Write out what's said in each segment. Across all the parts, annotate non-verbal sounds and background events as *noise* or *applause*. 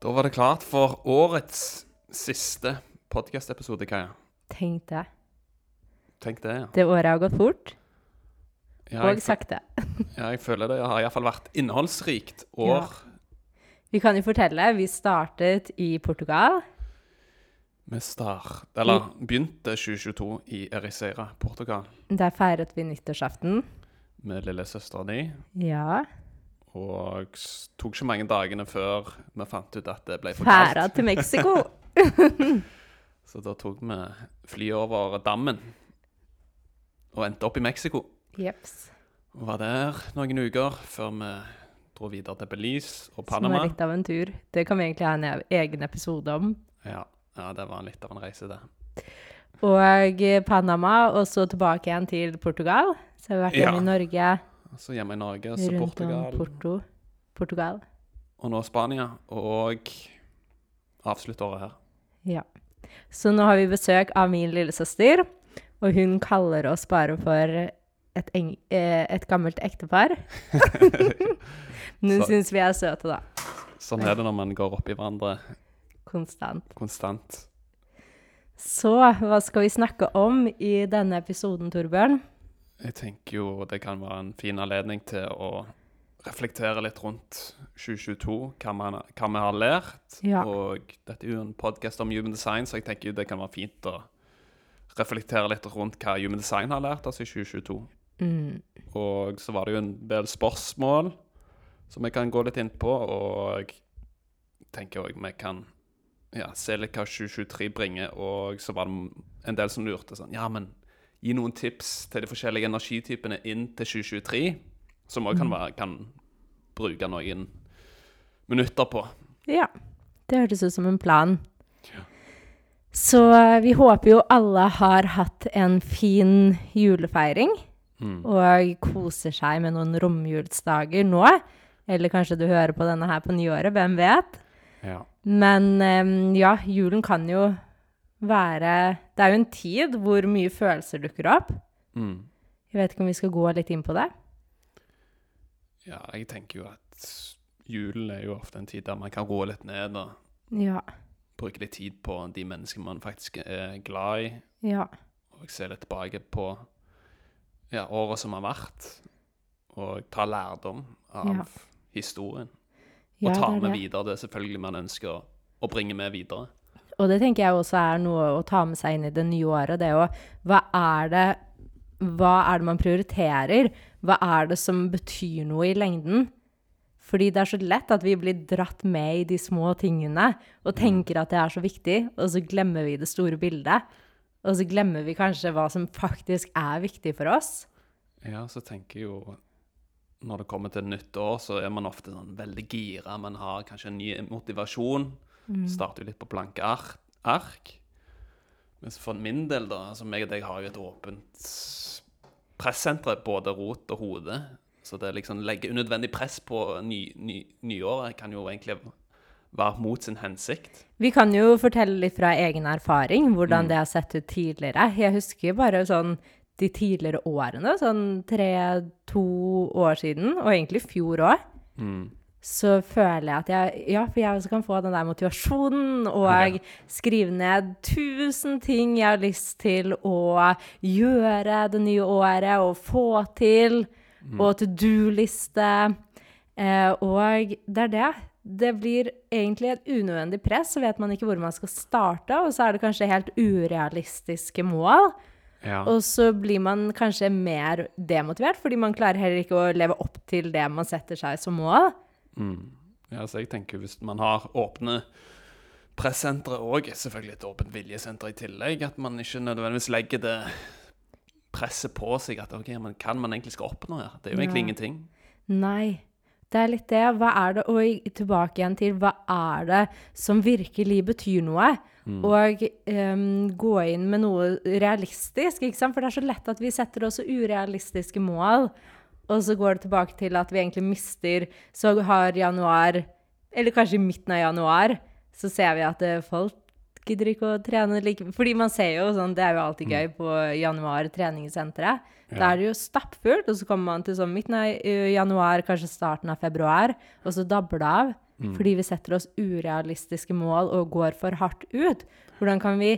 Da var det klart for årets siste podkast-episode, Kaja. Tenk det. Tenk det, ja. Det året har gått fort, Ja, og sakte. *laughs* ja, jeg føler det har iallfall vært innholdsrikt år. Vi kan jo fortelle, vi startet i Portugal. Vi start, eller begynte 2022 i Ericeira, Portugal, Der feiret vi nyttårsaften. med lillesøstera di. Ja. Og tok ikke mange dagene før vi fant ut at det ble for Færa kaldt. til Mexico. *laughs* Så da tok vi flyet over dammen og endte opp i Mexico. Jeps. Og var der noen uker før vi dro videre til Belize og Panama. Som var litt av en tur. Det kan vi egentlig ha en egen episode om. Ja, ja, det var litt av en reise, det. Og Panama, og så tilbake igjen til Portugal. Så har vi vært Ja. hjemme i Norge, Så hjemme i Norge, så rundt Portugal, Porto. Portugal. og nå Spania. Og avslutte året her. Ja. Så nå har vi besøk av min lillesøster, og hun kaller oss bare for et, eh, et gammelt ektepar. Men hun syns vi er søte, da. Sånn er det når man går opp i hverandre Konstant. konstant. Så hva skal vi snakke om i denne episoden, Torbjørn? Jeg tenker jo det kan være en fin anledning til å reflektere litt rundt 2022, hva, man, hva vi har lært. Ja. Og dette er jo en podkast om human design, så jeg tenker jo det kan være fint å reflektere litt rundt hva human design har lært oss i 2022. Mm. Og så var det jo en del spørsmål som vi kan gå litt inn på, og tenker òg vi kan ja, se litt hva 2023 bringer. Og så var det en del som lurte sånn Ja, men gi noen tips til de forskjellige energitypene inn til 2023, som òg kan, kan bruke noen minutter på. Ja, det hørtes ut som en plan. Ja. Så eh, vi håper jo alle har hatt en fin julefeiring Mm. og koser seg med noen romjulsdager nå. Eller kanskje du hører på denne her på nyåret, hvem vet? Ja. Men eh, ja, julen kan jo være Det er jo en tid hvor mye følelser dukker opp. Mm. Jeg vet ikke om vi skal gå litt inn på det? ja, jeg tenker jo at julen er jo ofte en tid der man kan roe litt ned og Ja. bruke litt tid på de menneskene man faktisk er glad i. Ja. og se litt tilbake på ja, året som har vært, og ta lærdom av Ja. historien. Og ta med videre det selvfølgelig man ønsker å, å bringe med videre. Og det tenker jeg også er noe å ta med seg inn i det nye året. Det jo hva er det, hva er det man prioriterer? Hva er det som betyr noe i lengden? Fordi det er så lett at vi blir dratt med i de små tingene og tenker at det er så viktig, og så glemmer vi det store bildet. Og så glemmer vi kanskje hva som faktisk er viktig for oss. Ja, så tenker jeg jo Når det kommer til nytt år, så er man ofte sånn veldig gira. Man har kanskje en ny motivasjon. Starter jo litt på blanke ark. Mens for min del, da altså meg og deg har jo et åpent pressenter, både rot og hode. Så det liksom legge unødvendig press på ny, ny, nyåret kan jo egentlig være mot sin hensikt. Vi kan jo fortelle litt fra egen erfaring hvordan det har sett ut tidligere. Jeg husker bare sånn de tidligere årene, sånn tre-to år siden, og egentlig fjor òg. Mm. Så føler jeg at jeg Ja, for jeg også kan få den der motivasjonen og skrive ned tusen ting jeg har lyst til å gjøre det nye året og få til. Og to do-liste. Eh, og det er det. Det blir egentlig et unødvendig press, så vet man ikke hvor man skal starte, og så er det kanskje helt urealistiske mål. Ja. Og så blir man kanskje mer demotivert, fordi man klarer heller ikke å leve opp til det man setter seg som mål. Mm. ja, så jeg tenker hvis man har åpne pressentre og selvfølgelig et åpent viljesenter i tillegg, at man ikke nødvendigvis legger det presset på seg at ok, men kan man egentlig skal oppnå her? Det er jo egentlig Nei. ingenting. Nei. Det er litt det. Hva er det Og tilbake igjen til hva er det som virkelig betyr noe? Og um, gå inn med noe realistisk, ikke sant? For det er så lett at vi setter også urealistiske mål. Og så går det tilbake til at vi egentlig mister Så har januar, eller kanskje i midten av januar, så ser vi at eh, folk gidder ikke å trene like Fordi man ser jo sånn, det er jo alltid gøy på januar treningssenteret. Da er det jo stappfullt, og så kommer man til sånn midten av eh, januar, kanskje starten av februar, og så dabler det av. Fordi vi setter oss urealistiske mål og går for hardt ut. Hvordan kan vi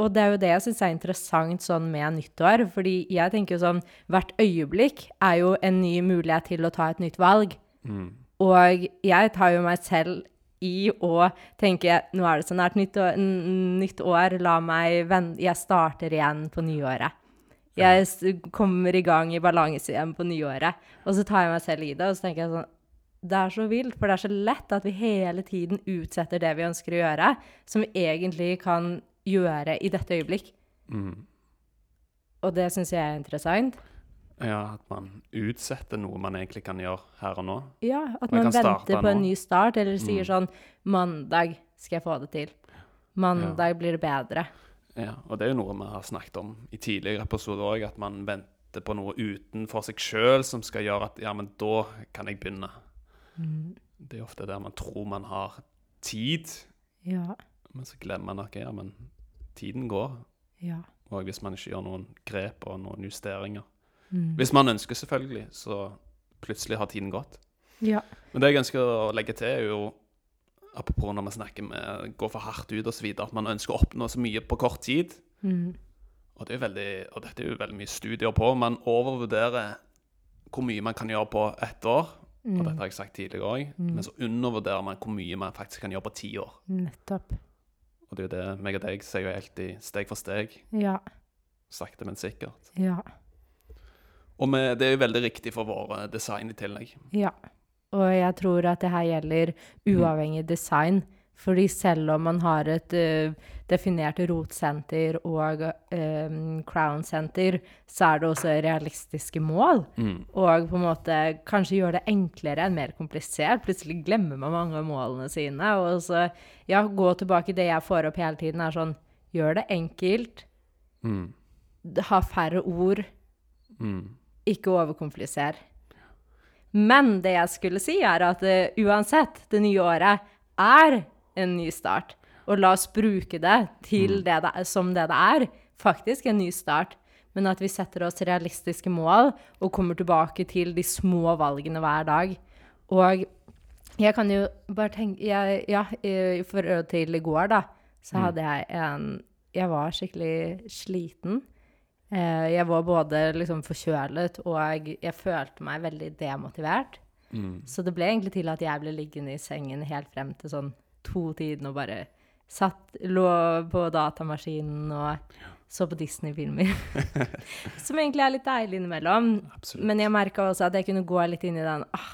Og det er jo det jeg syns er interessant sånn med nyttår. Fordi jeg tenker jo sånn Hvert øyeblikk er jo en ny mulighet til å ta et nytt valg. Og jeg tar jo meg selv i å tenke Nå er det så nært nytt år, nytt år la meg vende Jeg starter igjen på nyåret. Jeg kommer i gang i balanse igjen på nyåret. Og så tar jeg meg selv i det, og så tenker jeg sånn Det er så vilt, for det er så lett at vi hele tiden utsetter det vi ønsker å gjøre, som vi egentlig kan gjøre i dette øyeblikk. Og det syns jeg er interessant. Ja, at man utsetter noe man egentlig kan gjøre her og nå. Ja, at Man venter på en ny start, eller sier Mm. sånn 'Mandag skal jeg få det til'. Mandag blir det bedre. Ja, og det er jo noe vi har snakket om i tidligere episoder òg, at man venter på noe utenfor seg sjøl som skal gjøre at ja, men da kan jeg begynne. Mm. Det er ofte der man tror man har tid, Ja. men så glemmer man at ja, men tiden går. Ja. Og hvis man ikke gjør noen grep og noen justeringer. Mm. Hvis man ønsker, selvfølgelig, så plutselig har tiden gått. Ja. Men det jeg ønsker å legge til, er jo Apropos når vi snakker med gå for hardt ut osv., at man ønsker å oppnå så mye på kort tid. Mm. Og, det er veldig, og dette er jo veldig mye studier på. Man overvurderer hvor mye man kan gjøre på ett år. Og Mm. dette har jeg sagt tidligere òg. Men så undervurderer man hvor mye man faktisk kan gjøre på ti år. Nettopp. Og det er jo det meg og deg ser jo alltid steg for steg. Ja. Sakte, men sikkert. Ja. Og vi, det er jo veldig riktig for våre design i tillegg. Ja. Og jeg tror at det her gjelder uavhengig design. Fordi selv om man har et uh, definert rotsenter og uh, crown-senter, så er det også realistiske mål. Mm. Og på en måte kanskje gjøre det enklere enn mer komplisert. Plutselig glemmer man mange av målene sine. Og så, ja, gå tilbake det jeg får opp hele tiden, er sånn Gjør det enkelt. Mm. Ha færre ord. Mm. Ikke overkompliser. Men det jeg skulle si, er at uh, uansett, det nye året er en ny start. Og la oss bruke det til det det er, som det det er. Faktisk en ny start. Men at vi setter oss realistiske mål og kommer tilbake til de små valgene hver dag. Og jeg kan jo bare tenke jeg, Ja, i forhold til i går, da, så hadde jeg en Jeg var skikkelig sliten. Eh, Jeg var både liksom forkjølet, og jeg følte meg veldig demotivert. Mm. Så det ble egentlig til at jeg ble liggende i sengen helt frem til sånn to-tiden og bare satt, lå på datamaskinen og så på Disney-filmer. *laughs* Som egentlig er litt deilig innimellom. Absolutt. Men jeg merka også at jeg kunne gå litt inn i den ah,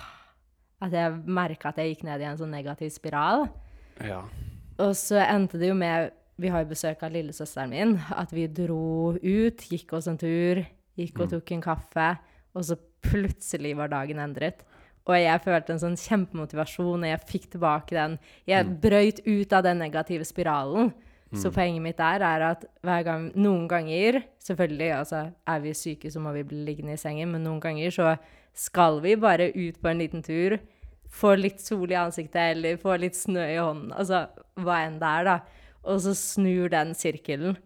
At jeg merka at jeg gikk ned i en sånn negativ spiral. Ja. Og så endte det jo med Vi har jo besøk av lillesøsteren min. At vi dro ut, gikk oss en tur, gikk og tok en kaffe. Og så plutselig var dagen endret. Og jeg følte en sånn kjempemotivasjon, og jeg fikk tilbake den Jeg brøyt ut av den negative spiralen. Så poenget mitt der er at gang Noen ganger Selvfølgelig, altså, er vi syke, så må vi bli liggende i sengen, men noen ganger så skal vi bare ut på en liten tur. Få litt sol i ansiktet, eller få litt snø i hånden. Altså hva enn det er, da. Og så snur den sirkelen.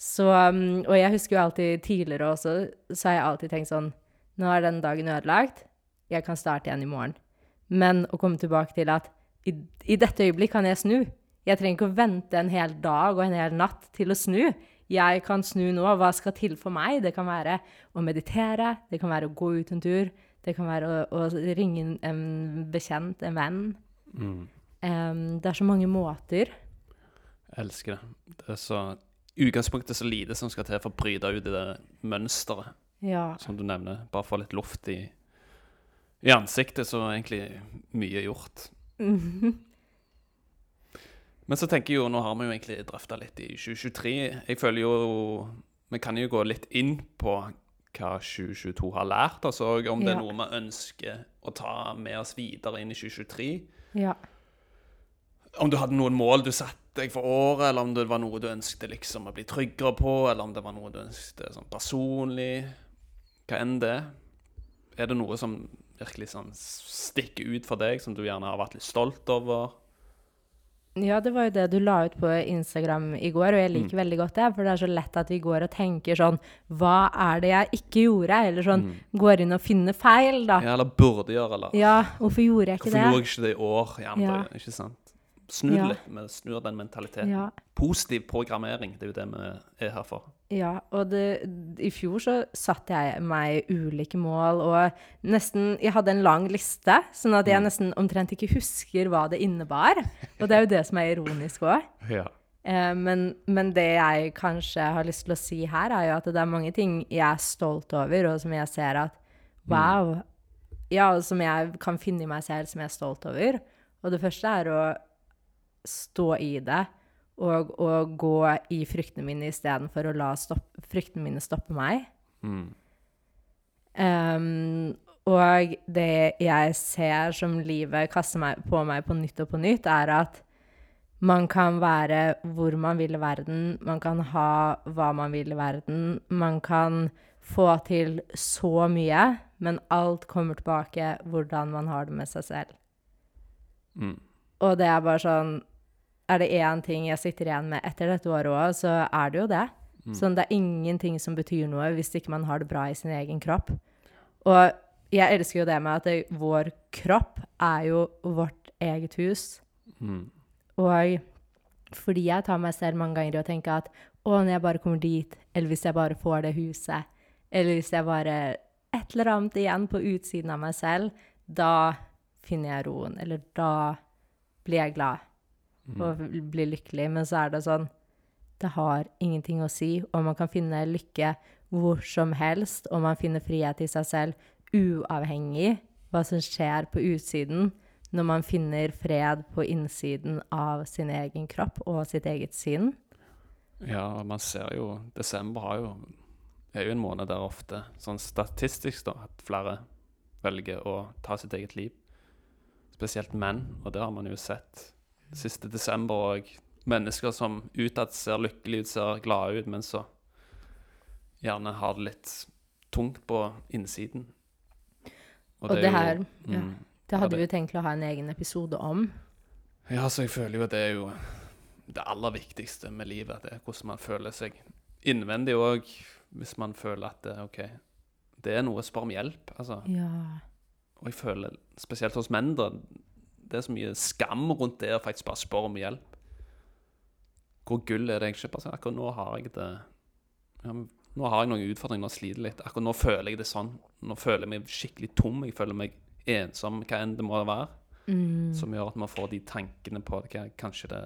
Så, um, og jeg husker jo alltid tidligere også, så har jeg alltid tenkt sånn Nå er den dagen ødelagt. Jeg kan starte igjen i morgen. Men å komme tilbake til at i, i dette øyeblikk kan jeg snu. Jeg trenger ikke å vente en hel dag og en hel natt til å snu. Jeg kan snu nå. Hva skal til for meg? Det kan være å meditere, det kan være å gå ut en tur, det kan være å, å ringe en- en bekjent, en venn. Mm. Um, det er så mange måter. Jeg elsker det. Det er så utgangspunktet så lite som skal til for å bryte ut i det mønsteret, Ja. som du nevner. Bare få litt luft i, i ansiktet, så er egentlig mye gjort. *laughs* Men så tenker jeg jo, nå har vi jo egentlig drøfta litt i 2023. Jeg føler jo Vi kan jo gå litt inn på hva 2022 har lært oss, og om det Ja. er noe vi ønsker å ta med oss videre inn i 2023. Ja. Om du hadde noen mål du satte deg for året, eller om det var noe du ønsket liksom å bli tryggere på, eller om det var noe du ønsket sånn personlig, hva enn det. Er det noe som virkelig sånn stikker ut for deg, som du gjerne har vært litt stolt over? Ja, det var jo det du la ut på Instagram i går, og jeg liker veldig godt det. For det er så lett at vi går og tenker sånn Hva er det jeg ikke gjorde? Eller sånn går inn og finner feil, da. Ja, eller burde gjøre, eller Ja, hvorfor gjorde jeg ikke Hvorfor det? gjorde jeg ikke det i år? Gjerne, Ja. ikke sant? Snu det Ja. litt, vi snur den mentaliteten. Ja. Positiv programmering, det er jo det vi er her for. Ja, og det, i fjor så satte jeg meg ulike mål, og nesten Jeg hadde en lang liste, sånn at jeg nesten omtrent ikke husker hva det innebar. Og det er jo det som er ironisk òg. *laughs* Ja. Eh, men, men det jeg kanskje har lyst til å si her, er jo at det er mange ting jeg er stolt over, og som jeg ser at wow. Ja, og som jeg kan finne i meg selv som jeg er stolt over. Og det første er å stå i det og, å gå i fryktene mine istedenfor å la stopp, fryktene mine stoppe meg. Mm. Um, og det jeg ser som livet kaster meg, på meg på nytt og på nytt, er at man kan være hvor man vil i verden, man kan ha hva man vil i verden, man kan få til så mye, men alt kommer tilbake hvordan man har det med seg selv. Mm. Og det er bare sånn Er det én ting jeg sitter igjen med etter dette året òg, så er det jo det. Sånn, det er ingenting som betyr noe hvis ikke man har det bra i sin egen kropp. Og jeg elsker jo det med at det, vår kropp er jo vårt eget hus. Mm. Og fordi jeg tar meg selv mange ganger i å tenke at å, når jeg bare kommer dit, eller hvis jeg bare får det huset, eller hvis jeg bare et eller annet igjen på utsiden av meg selv, da finner jeg roen, eller da blir jeg glad og bli lykkelig. Men så er det sånn Det har ingenting å si, og man kan finne lykke hvor som helst, og man finner frihet i seg selv uavhengig hva som skjer på utsiden, når man finner fred på innsiden av sin egen kropp og sitt eget sinn. Ja, man ser jo Desember har jo, er jo en måned der ofte, sånn statistisk, da, at flere velger å ta sitt eget liv. Spesielt menn, og det har man jo sett siste desember òg. Mennesker som utad ser lykkelige ut, ser glade ut, men så gjerne har det litt tungt på innsiden. Og og det jo- her ja, mm, Det hadde Ja, vi jo tenkt å ha en egen episode om. Ja, så jeg føler jo at det er jo det aller viktigste med livet. Det er hvordan man føler seg innvendig òg, hvis man føler at det, OK, det er noe å spørre om hjelp. Altså, Ja. og jeg føler, spesielt hos menn, da, det er så mye skam rundt det å faktisk bare spørre om hjelp. Hvor gull er det egentlig? Bare sånn, akkurat nå har jeg det ja, Nå har jeg noen utfordringer, nå sliter litt. Akkurat nå føler jeg det sånn. Nå føler jeg meg skikkelig tom. Jeg føler meg ensom, hva enn det må være. Mm. Som gjør at man får de tankene på jeg- kanskje det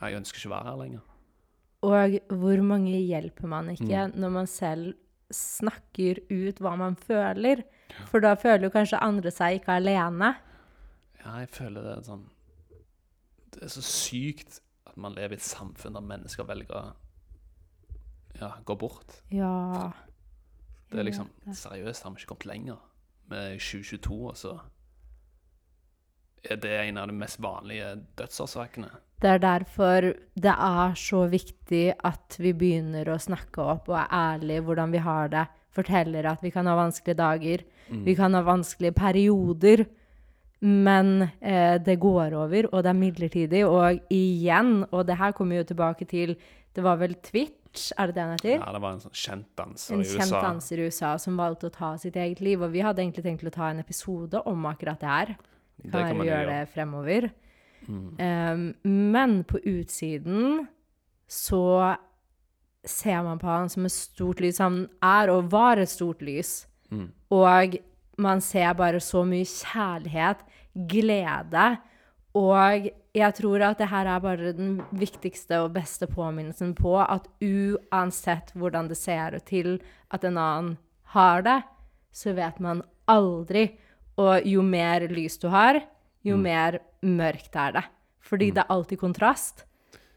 Jeg ønsker ikke å være her lenger. Og hvor mange hjelper man ikke Mm. når man selv snakker ut hva man føler? For da føler jo kanskje andre seg ikke alene. Ja, jeg føler det er sånn Det er så sykt at man lever i et samfunn der mennesker velger å ja, gå bort. Ja. Det er liksom. Seriøst, har vi ikke kommet lenger? Vi er i 2022, og så er det en av de mest vanlige dødsårsakene. Det er derfor det er så viktig at vi begynner å snakke opp og er ærlige hvordan vi har det. Forteller at vi kan ha vanskelige dager, vi kan ha vanskelige perioder. Men eh, det går over, og det er midlertidig. Og igjen, og det her kommer jo tilbake til Det var vel Twitch, er det det han heter? Ja, det var en sånn kjent danser En i kjent danser i USA som valgte å ta sitt eget liv. Og vi hadde egentlig tenkt å ta en episode om akkurat det her. Det Kan kan være man gjøre. det fremover. Mm. Um, men på utsiden så ser man på han som et stort lys. Han er og var et stort lys. Mm. Og man ser bare så mye kjærlighet, glede. Og jeg tror at det her er bare den viktigste og beste påminnelsen på at uansett hvordan det ser ut til at en annen har det, så vet man aldri. Og jo mer lys du har, jo mer mørkt er det. Fordi det er alltid kontrast.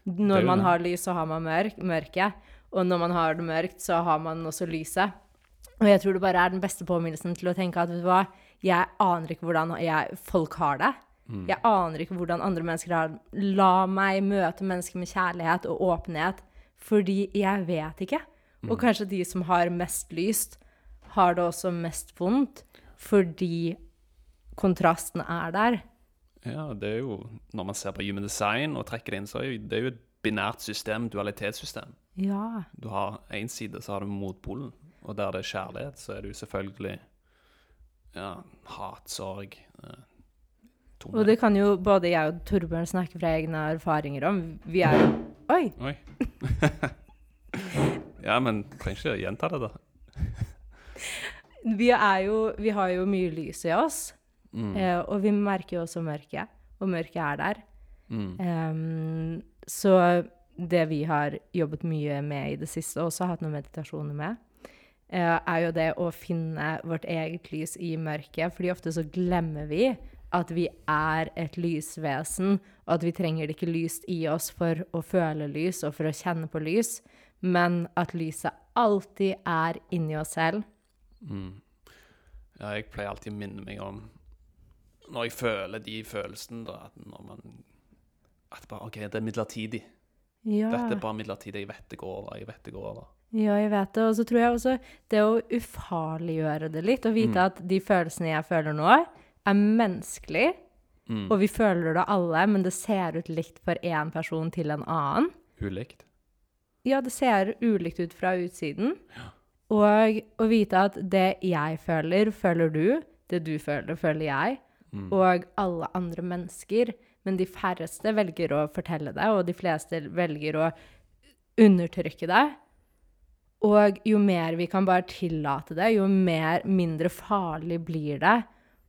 Når man har lys, så har man mørk, mørke. Og når man har det mørkt, så har man også lyset. Og jeg tror det bare er den beste påminnelsen til å tenke at vet du hva, Jeg aner ikke hvordan jeg, folk har det. Jeg aner ikke hvordan andre mennesker har det. La meg møte mennesker med kjærlighet og åpenhet, fordi jeg vet ikke. Og kanskje de som har mest lyst, har det også mest vondt, fordi kontrasten er der. Ja, det er jo Når man ser på human design og trekker det inn, så er det jo et binært system, dualitetssystem. Ja. Du har én side, så har du motpolen. Og der det er kjærlighet, så er det jo selvfølgelig ja, hat, sorg eh. Og det kan jo både jeg og Torbjørn snakke fra egne erfaringer om. Vi er jo Oi! Oi. *laughs* ja, men trenger ikke gjenta det, da. Vi, er jo, vi har jo mye lys i oss, Mm. eh, og vi merker jo også mørket. Og mørket er der. Mm. Um, så det vi har jobbet mye med i det siste, og også hatt noen meditasjoner med, er jo det å finne vårt eget lys i mørket. Fordi ofte så glemmer vi at vi er et lysvesen, og at vi trenger det ikke lyst i oss for å føle lys og for å kjenne på lys, men at lyset alltid er inni oss selv. Mm. Ja, jeg pleier alltid å minne meg om Når jeg føler de følelsene, da, at når man At bare OK, det er midlertidig. Ja. Dette er bare midlertidig. Jeg vet det går over. Jeg vet det går over. Ja, jeg vet det. Og så tror jeg også det å ufarliggjøre det litt, og vite Mm. at de følelsene jeg føler nå, er menneskelig, Mm. og vi føler det alle, men det ser ut likt for én person til en annen. Ulikt. Ja, det ser ulikt ut fra utsiden. Og å vite at det jeg føler, føler du. Det du føler, føler jeg. Mm. Og alle andre mennesker. Men de færreste velger å fortelle det, og de fleste velger å undertrykke det. Og jo mer vi kan bare tillate det, jo mer, mindre farlig blir det.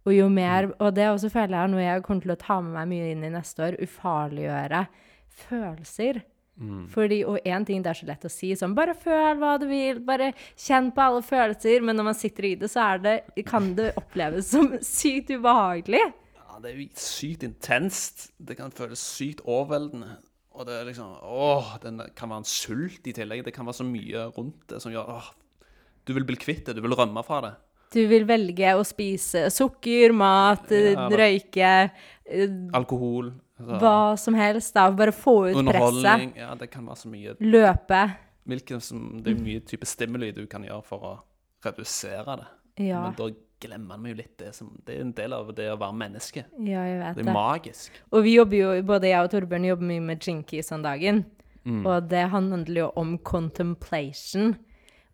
Og jo mer Og det også føler jeg er noe jeg kommer til å ta med meg mye inn i neste år. Ufarliggjøre følelser. Mm. Fordi, og én ting, det er så lett å si sånn Bare føl hva du vil, bare kjenn på alle følelser. Men når man sitter i det, så er det, kan det oppleves som sykt ubehagelig. Ja, det er jo sykt intenst. Det kan føles sykt overveldende. Og det er liksom Åh, det kan være en sult i tillegg. Det kan være så mye rundt det som gjør åh, Du vil bli kvitt det. Du vil rømme fra det. Du vil velge å spise sukker, mat, eh, Ja, da- røyke eh, Alkohol. Så. Hva som helst. da, Bare få ut presset. Underholdning. Ja, det kan være så mye. Løpe. Hvilken som, det er mye type stimuli du kan gjøre for å redusere det. Ja, Men da glemmer man jo litt det som Det er en del av det å være menneske. ja, jeg vet Det det. er magisk. Og vi jobber jo, både jeg og Torbjørn jobber mye med jinkies om dagen. Mm. Og det handler jo om contemplation.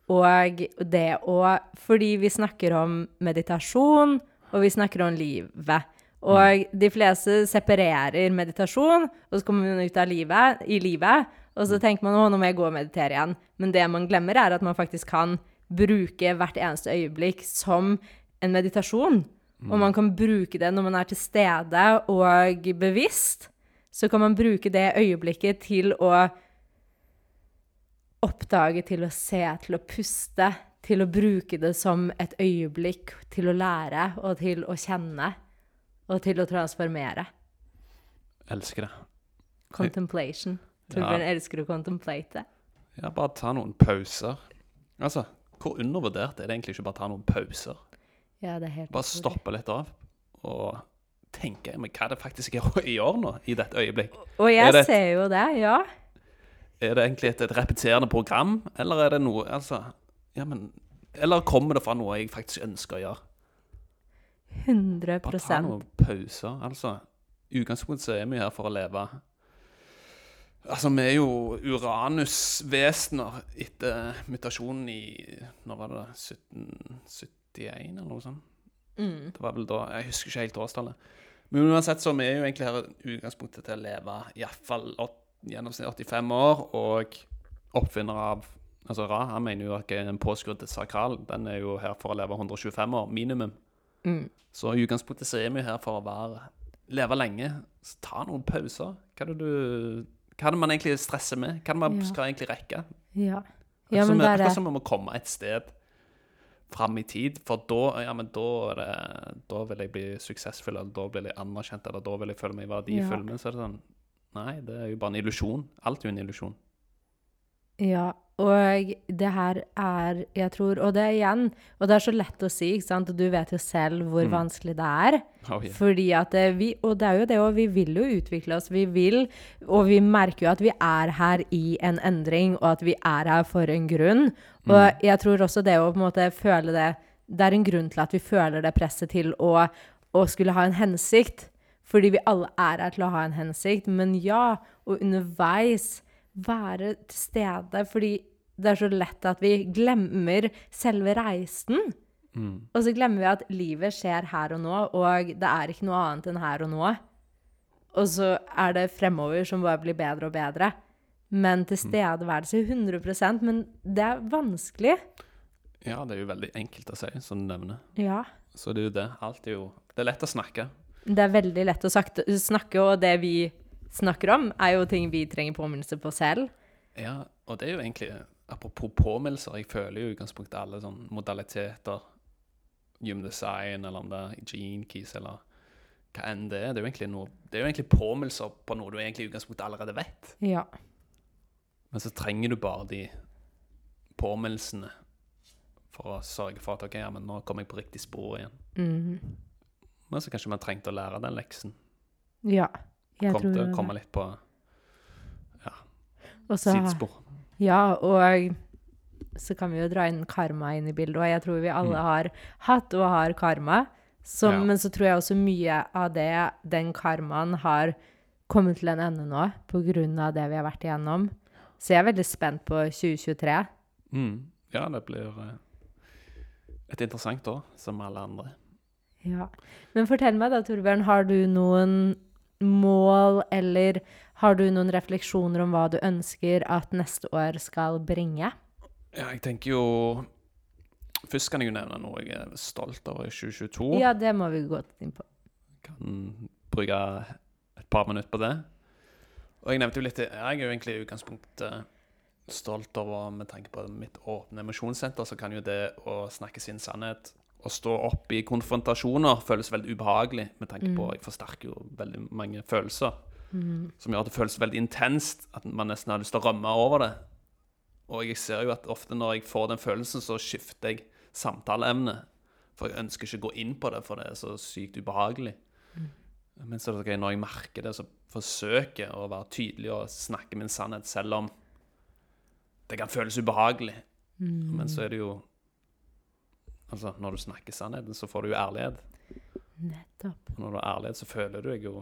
Og det å Fordi vi snakker om meditasjon, og vi snakker om livet. Og de fleste separerer meditasjon, og så kommer man ut av livet, i livet, og så tenker man å, nå må jeg gå og meditere igjen. Men det man glemmer, er at man faktisk kan bruke hvert eneste øyeblikk som en meditasjon. Og man kan bruke det når man er til stede og bevisst. Så kan man bruke det øyeblikket til å oppdage, til å se, til å puste, til å bruke det som et øyeblikk til å lære og til å kjenne og til å transformere. Elsker det. Contemplation. Torbjørn elsker å contemplate. Ja, bare ta noen pauser. Altså, hvor undervurdert er det egentlig ikke bare ta noen pauser? Ja, det er helt Bare utrolig. stoppe litt av og tenke men hva er det faktisk jeg *laughs* gjør nå, i dette øyeblikk? Og Er jeg det et- ser jo det, ja. Er det egentlig et, et repeterende program, eller er det noe Altså, ja, men Eller kommer det fra noe jeg faktisk ønsker å gjøre? 100 Bare ta noen pauser. Altså, i utgangspunktet er vi her for å leve Altså, vi er jo Uranus-vesener etter mutasjonen i Når var det? 1771, eller noe sånt? Mm. Det var vel da Jeg husker ikke helt årstallet. Men uansett så er vi jo egentlig her utgangspunktet til å leve iallfall gjennomsnitt 85 år, og oppfinner av Altså Ra han mener jo at en påskrudd sakral den er jo her for å leve 125 år, minimum. Mm. Så i utgangspunktet så er vi her for å være leve lenge. Så ta noen pauser. Hva er det du Hva er det man egentlig stresser med? Hva er det man Ja. skal egentlig rekke? Ja. Ja, men det er akkurat som vi må komme et sted fram i tid, for da, ja, men da, det, da vil jeg bli suksessfull, eller da blir jeg anerkjent, eller da vil jeg føle meg verdifull. Ja. Men så er det sånn Nei, det er jo bare en illusjon. Alt er jo en illusjon. Ja, og det her er, jeg tror Og det er igjen Og det er så lett å si, ikke sant? Og du vet jo selv hvor Mm. vanskelig det er. Oh, yeah. Fordi at vi Og det er jo det òg, vi vil jo utvikle oss. Vi vil Og vi merker jo at vi er her i en endring, og at vi er her for en grunn. Og jeg tror også det å på en måte føle det Det er en grunn til at vi føler det presset til å, å skulle ha en hensikt. Fordi vi alle er her til å ha en hensikt. Men ja, og underveis være til stede. Fordi det er så lett at vi glemmer selve reisen. Mm. Og så glemmer vi at livet skjer her og nå, og det er ikke noe annet enn her og nå. Og så er det fremover som bare blir bedre og bedre. Men tilstedeværelse 100% Men det er vanskelig. Ja, det er jo veldig enkelt å si, som du nevner. Ja. Så det er jo det. Alt er jo Det er lett å snakke. Det er veldig lett å snakke, og det vi snakker om, er jo ting vi trenger påminnelse på selv. Ja, og det er jo egentlig Apropos påminnelser, jeg føler jo i utgangspunktet alle sånne modaliteter Human design, eller om det er gene keys, eller hva enn det er. Det er jo egentlig, noe, det er jo egentlig påminnelser på noe du egentlig i utgangspunktet allerede vet. Ja. Men så trenger du bare de påminnelsene for å sørge for at OK, ja, men nå kommer jeg på riktig spor igjen. Mhm. Men så kanskje man trengte å lære den leksen. Ja. Jeg Kom tror til det. komme litt på Og så- sidespor. Ja, og så kan vi jo dra inn karma inn i bildet, og jeg tror vi alle Mm. har hatt og har karma. Som, Ja. Men så tror jeg også mye av det, den karmaen har kommet til en ende nå, av det vi har vært igjennom. Så jeg er veldig spent på 2023. Mm. Ja, det blir eh, et interessant år, som alle andre. Ja. Men fortell meg da, Torbjørn, har du noen mål, eller har du noen refleksjoner om hva du ønsker at neste år skal bringe? Ja, jeg tenker jo Først kan jeg jo nevne noe jeg er stolt over i 2022. Ja, det må vi gå inn på. Kan bruke et par minutter på det. Og jeg nevnte jo litt Jeg er jo egentlig i utgangspunktet stolt over Med tanke på mitt åpne emosjonssenter, så kan jo det å snakke sin sannhet og stå opp i konfrontasjoner føles veldig ubehagelig, med tanke på Jeg forsterker jo veldig mange følelser. Som gjør at det føles veldig intenst, at man nesten har lyst til å rømme over det. Og jeg ser jo at ofte når jeg får den følelsen, så skifter jeg samtaleemne. For jeg ønsker ikke å gå inn på det, for det er så sykt ubehagelig. Men så er det ok, når jeg merker det, så forsøker jeg å være tydelig og snakke min sannhet, selv om det kan føles ubehagelig. Men så er det jo Altså, når du snakker sannheten, så får du jo ærlighet. Nettopp. Og når du har ærlighet, så føler du deg jo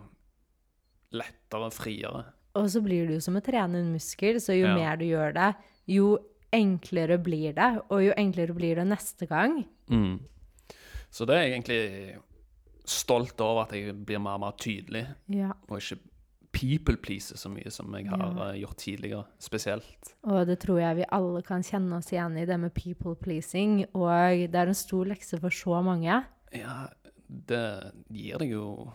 lettere og friere. Og så blir du jo som å trene en muskel, så jo Ja. mer du gjør det, jo enklere blir det, og jo enklere blir det neste gang. Mm. Så det er egentlig stolt over at jeg blir mer og mer tydelig, Ja. og ikke people pleaser så mye som jeg har Ja. eh, gjort tidligere, spesielt. Og det tror jeg vi alle kan kjenne oss igjen i, det med people pleasing, og det er en stor lekse for så mange. Ja, det gir deg jo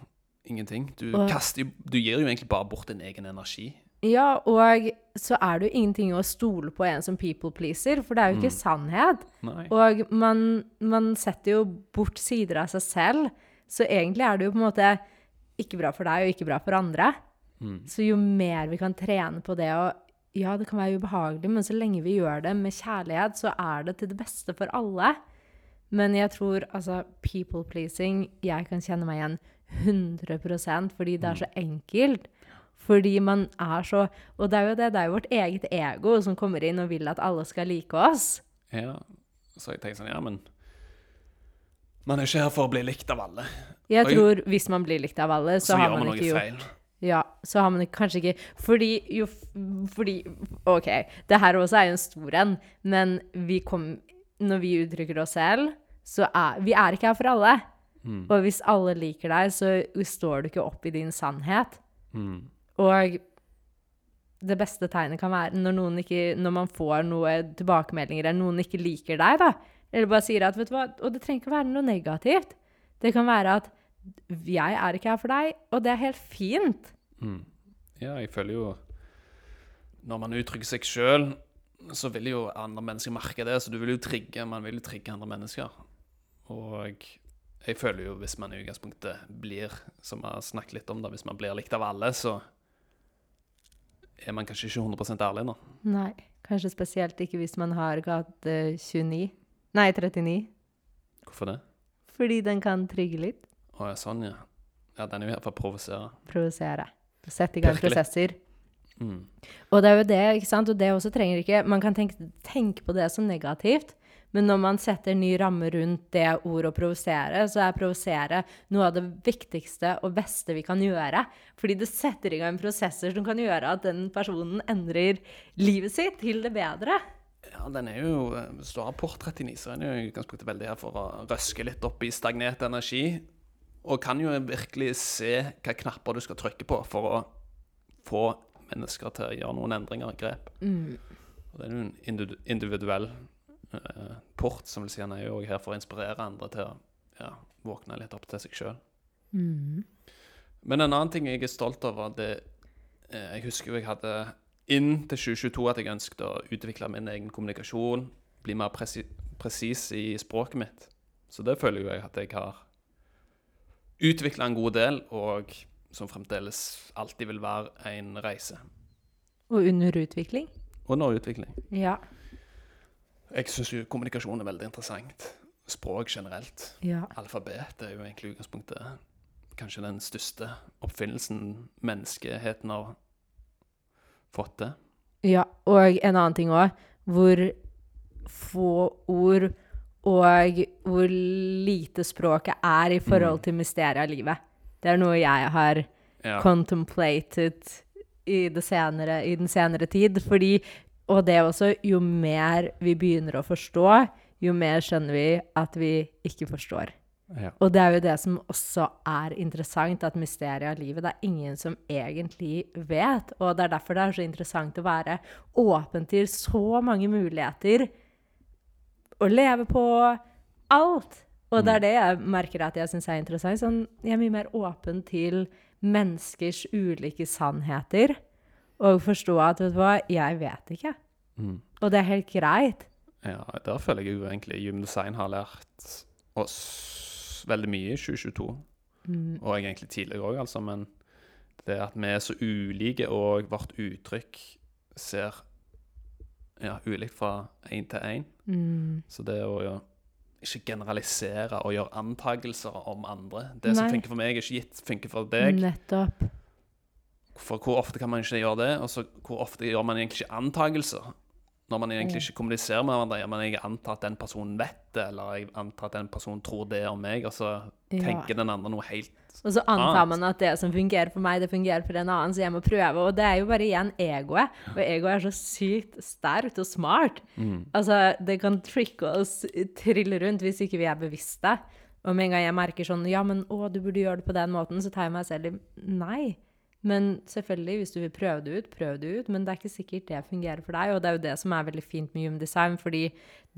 ingenting. Du, Og- kaster, du gir jo egentlig bare bort din egen energi. Ja, og så er det jo ingenting å stole på en som people pleaser, for det er jo ikke sannhet. Nei. Og man, man setter jo bort sider av seg selv, så egentlig er det jo på en måte ikke bra for deg og ikke bra for andre. Mm. Så jo mer vi kan trene på det, og ja, det kan være ubehagelig, men så lenge vi gjør det med kjærlighet, så er det til det beste for alle. Men jeg tror altså people pleasing Jeg kan kjenne meg igjen 100% fordi det er så enkelt. Fordi man er så Og det er jo det, det er jo vårt eget ego som kommer inn og vil at alle skal like oss. Ja, så jeg tenker sånn, ja, men Man er ikke her for å bli likt av alle. Jeg Oi. tror hvis man blir likt av alle, så, Så, har man man ikke gjort feil. Ja, så har man kanskje ikke Fordi jo Fordi OK, det her også er jo en stor en, men vi kom Når vi uttrykker oss selv, så er Vi er ikke her for alle. Mm. Og hvis alle liker deg, så står du ikke opp i din sannhet. Mm. Og det beste tegnet kan være når, ikke, når man får noe tilbakemeldinger, eller noen ikke liker deg, da. Eller bare sier at, vet du hva, og det trenger ikke være noe negativt. Det kan være at jeg er ikke her for deg, og det er helt fint. Mm. Ja, jeg føler jo Når man uttrykker seg sjøl, så vil jo andre mennesker merke det. Så du vil jo trigge Man vil jo trigge andre mennesker. Og jeg føler jo hvis man i utgangspunktet blir, som vi har snakket litt om, da, hvis man blir likt av alle, så er man kanskje ikke 100 ærlig nå. Nei. Kanskje spesielt ikke hvis man har gate 29. Nei, 39. Hvorfor det? Fordi den kan trigge litt. Å ja, sånn, ja. Ja, den er jo her for å provosere. Provosere. Sette i gang Virkelig. prosesser. Mm. Og det er jo det, ikke sant? Og det også trenger ikke Man kan tenke, tenke på det som negativt, men når man setter ny ramme rundt det ordet å provosere, så er provosere noe av det viktigste og beste vi kan gjøre. Fordi det setter i gang prosesser som kan gjøre at den personen endrer livet sitt til det bedre. Ja, den er jo eh, av du har port 39, så er jo i utgangspunktet veldig her for å røske litt opp i stagnert energi. Og kan jo virkelig se hva knapper du skal trykke på for å få mennesker til å gjøre noen endringer og grep. Og det er jo en individuell eh, port, som vil si han er jo her for å inspirere andre til å ja, våkne litt opp til seg sjøl. Men en annen ting jeg er stolt over, det eh, Jeg husker jo jeg hadde inn til 2022 at jeg ønsket å utvikle min egen kommunikasjon, bli mer presi presis i språket mitt. Så det føler jo jeg at jeg har utvikla en god del, og som fremdeles alltid vil være en reise. Og under utvikling. Under utvikling. Ja. Jeg syns jo kommunikasjon er veldig interessant. Språk generelt. Ja. Alfabet er jo egentlig utgangspunktet kanskje den største oppfinnelsen menneskeheten har fått det. Ja, og en annen ting òg, hvor få ord og hvor lite språket er i forhold til mysteriet av livet. Det er noe jeg har Ja. contemplated i, senere, i den senere tid. Fordi, og det også, jo mer vi begynner å forstå, jo mer skjønner vi at vi ikke forstår. Ja. Og det er jo det som også er interessant, at mysteriet av livet, det er ingen som egentlig vet. Og det er derfor det er så interessant å være åpen til så mange muligheter. Å leve på alt. Og det er det jeg merker at jeg syns er interessant. Sånn, jeg er mye mer åpen til menneskers ulike sannheter. Og forstå at, vet du hva, jeg vet ikke. Mm. Og det er helt greit. ja, der føler jeg jo egentlig Human Design har lært oss veldig mye i 2022. Og egentlig tidligere òg, altså. Men det at vi er så ulike, og vårt uttrykk ser ja, ulikt fra én til én. Mm. Så det å ja, ikke generalisere og gjøre antakelser om andre Det som funker for meg, er ikke gitt funker for deg. Nettopp. For hvor ofte kan man ikke gjøre det? Og så hvor ofte gjør man egentlig ikke antakelser? Når man egentlig ikke kommuniserer med hverandre. Ja, men jeg antar at den personen vet det, eller jeg antar at den personen tror det om meg, og så Ja. tenker den andre noe helt annet. Og så antar man at det som fungerer for meg, det fungerer for en annen, så jeg må prøve. Og det er jo bare igjen egoet. Og egoet er så sykt sterkt og smart. Altså, det kan tricke oss, trille rundt, hvis ikke vi er bevisste. Og med en gang jeg merker sånn Ja, men å, du burde gjøre det på den måten, så tar jeg meg selv i Nei. Men selvfølgelig, hvis du vil prøve det ut, prøv det ut. Men det er ikke sikkert det fungerer for deg. Og det er jo det som er veldig fint med Human Design, fordi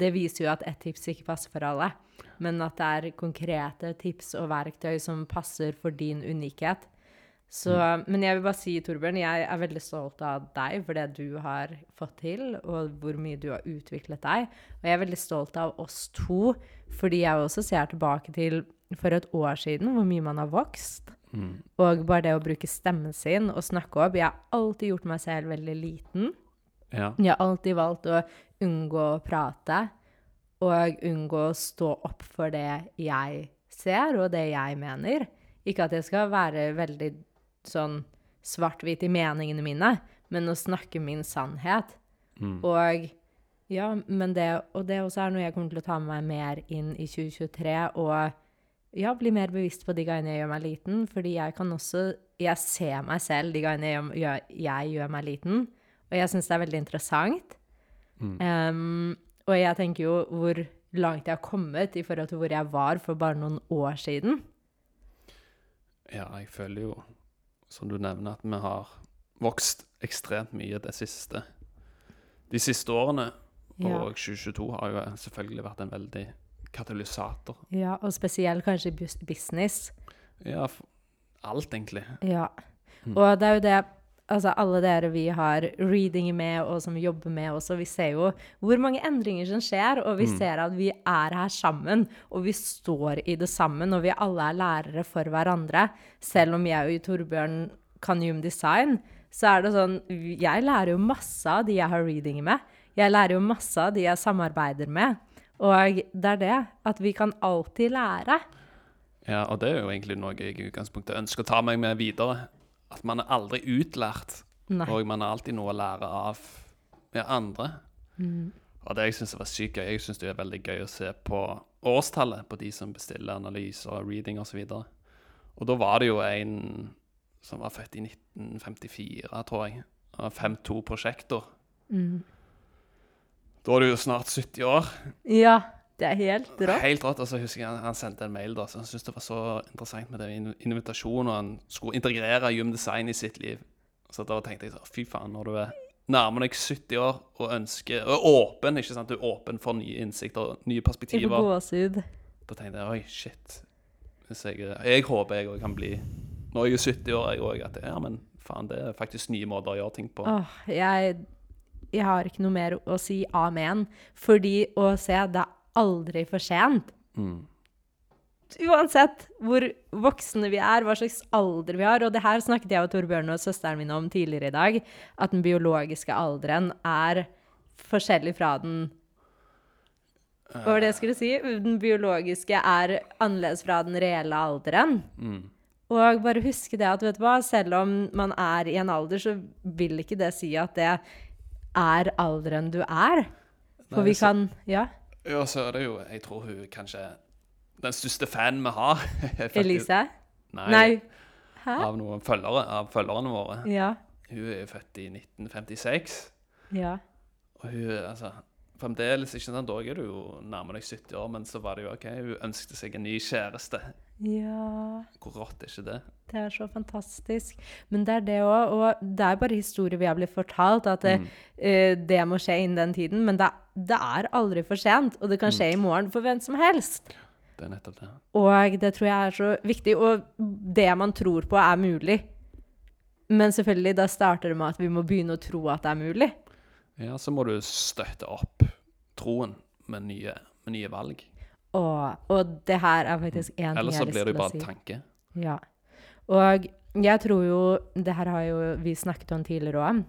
det viser jo at ett tips ikke passer for alle. Men at det er konkrete tips og verktøy som passer for din unikhet. Så, Men jeg vil bare si, Torbjørn, jeg er veldig stolt av deg for det du har fått til, og hvor mye du har utviklet deg. Og jeg er veldig stolt av oss to, fordi jeg også ser tilbake til for et år siden hvor mye man har vokst. Og bare det å bruke stemmen sin og snakke opp. Jeg har alltid gjort meg selv veldig liten. Ja. Jeg har alltid valgt å unngå å prate og unngå å stå opp for det jeg ser, og det jeg mener. Ikke at jeg skal være veldig sånn svart-hvit i meningene mine, men å snakke min sannhet. Og ja, men det, og det også er noe jeg kommer til å ta med meg mer inn i 2023, og ja, bli mer bevisst på de gangene jeg gjør meg liten, fordi jeg kan også Jeg ser meg selv de gangene jeg gjør, jeg gjør meg liten, og jeg syns det er veldig interessant. Em, og jeg tenker jo hvor langt jeg har kommet i forhold til hvor jeg var for bare noen år siden. ja, jeg føler jo, som du nevner, at vi har vokst ekstremt mye det siste de siste årene. Ja. Og 2022 har jo selvfølgelig vært en veldig katalysator. Ja, og spesielt kanskje business. Ja, alt, egentlig. Ja. Og det er jo det Altså, alle dere vi har reading med, og som jobber med også, vi ser jo hvor mange endringer som skjer, og vi ser at vi er her sammen, og vi står i det sammen, og vi alle er lærere for hverandre. Selv om jeg og Torbjørn kan Hume Design, så er det sånn Jeg lærer jo masse av de jeg har reading med. Jeg lærer jo masse av de jeg samarbeider med. Og det er det at vi kan alltid lære. Ja, og det er jo egentlig noe jeg i utgangspunktet ønsker å ta meg med videre. At man er aldri utlært, Nei. og man har alltid noe å lære av andre. Og det jeg syns var sykt gøy, jeg syns det er veldig gøy å se på årstallet på de som bestiller analyser og reading osv. Og, så og da var det jo en som var født i 1954, tror jeg. Av 5-2-prosjektor. Da er du jo snart 70 år. Ja, det er helt rått. Helt rått. Og så husker jeg han, han sendte en mail da, så han syntes det var så interessant med den invitasjonen, og han skulle integrere Jum Design i sitt liv. Så da tenkte jeg sånn, fy faen, når du er nærmer deg 70 år og ønsker Og er åpen, ikke sant? Du er åpen for nye innsikter, nye perspektiver. Jeg gåsehud. Da tenkte jeg oi, shit. Jeg, jeg håper jeg òg kan bli Når jeg er 70 år, jeg òg, at ja, men faen, det er faktisk nye måter å gjøre ting på. Åh, jeg, jeg har ikke noe mer å si amen. Fordi å se, det er aldri for sent. Mm. Uansett hvor voksne vi er, hva slags alder vi har. Og det her snakket jeg og Torbjørn og søsteren min om tidligere i dag. At den biologiske alderen er forskjellig fra den Hva var det jeg skulle si? Den biologiske er annerledes fra den reelle alderen. Mm. Og bare huske det at vet du hva, selv om man er i en alder, så vil ikke det si at det er alderen du er. For Nei, vi så- kan Ja, Ja, så er det jo Jeg tror hun kanskje den største fanen vi har. *laughs* er faktisk- Elise? Nei, Nei. Av noen følgere, av følgerne våre. Ja. Hun er jo født i 1956. Ja. Og hun er altså Fremdeles, ikke sant, da er du jo nærmere deg 70 år, men så var det jo OK, hun ønsket seg en ny kjæreste. Ja. Hvor rått er ikke det? Det er så fantastisk. Men det er det òg. Og det er bare historier vi har blitt fortalt, at det, eh, det må skje innen den tiden. Men det, det er aldri for sent, og det kan skje i morgen for hvem som helst. Det er nettopp det. Og det tror jeg er så viktig. Og det man tror på, er mulig. Men selvfølgelig, da starter det med at vi må begynne å tro at det er mulig. Ja, så må du støtte opp troen med nye, med nye valg. Og, og det her er faktisk én ting jeg vil si. Ellers så blir det jo bare si. tanke. Ja. Og jeg tror jo Det her har jo vi snakket om tidligere òg.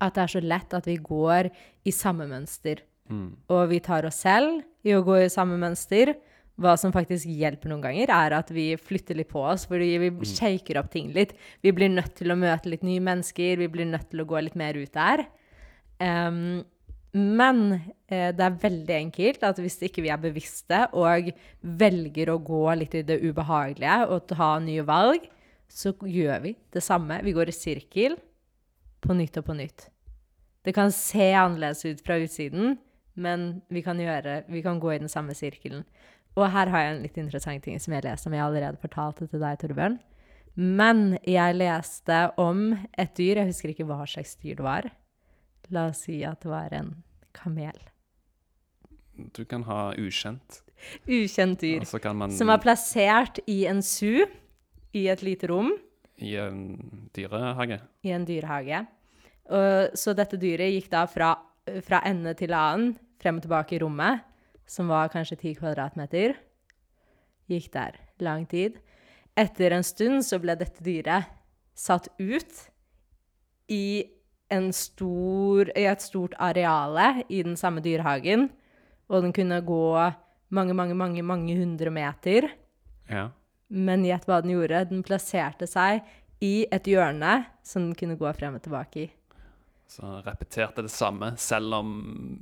At det er så lett at vi går i samme mønster. Mm. Og vi tar oss selv i å gå i samme mønster. Hva som faktisk hjelper noen ganger, er at vi flytter litt på oss. Fordi vi shaker opp ting litt. Vi blir nødt til å møte litt nye mennesker. Vi blir nødt til å gå litt mer ut der. Em, men eh, det er veldig enkelt at hvis ikke vi er bevisste og velger å gå litt i det ubehagelige og ta nye valg, så gjør vi det samme. Vi går i sirkel på nytt og på nytt. Det kan se annerledes ut fra utsiden, men vi kan, gjøre, vi kan gå i den samme sirkelen. Og her har jeg en litt interessant ting som jeg leste, som jeg allerede fortalte til deg, Torbjørn. Men jeg leste om et dyr, jeg husker ikke hva slags dyr det var. La oss si at det var en kamel. Du kan ha ukjent, Ukjent dyr. man Som var plassert i en su, i et lite rom, i en dyrehage. i en dyrehage. Og, så dette dyret gikk da fra, fra ende til annen, frem og tilbake i rommet, som var kanskje ti kvadratmeter. Gikk der lang tid. Etter en stund så ble dette dyret satt ut i, stor, i et stort areale i den samme dyrehagen. Og den kunne gå mange, mange, mange, mange hundre meter. Ja. Men gjett hva den gjorde? Den plasserte seg i et hjørne som den kunne gå frem og tilbake i. Så repeterte det samme, selv om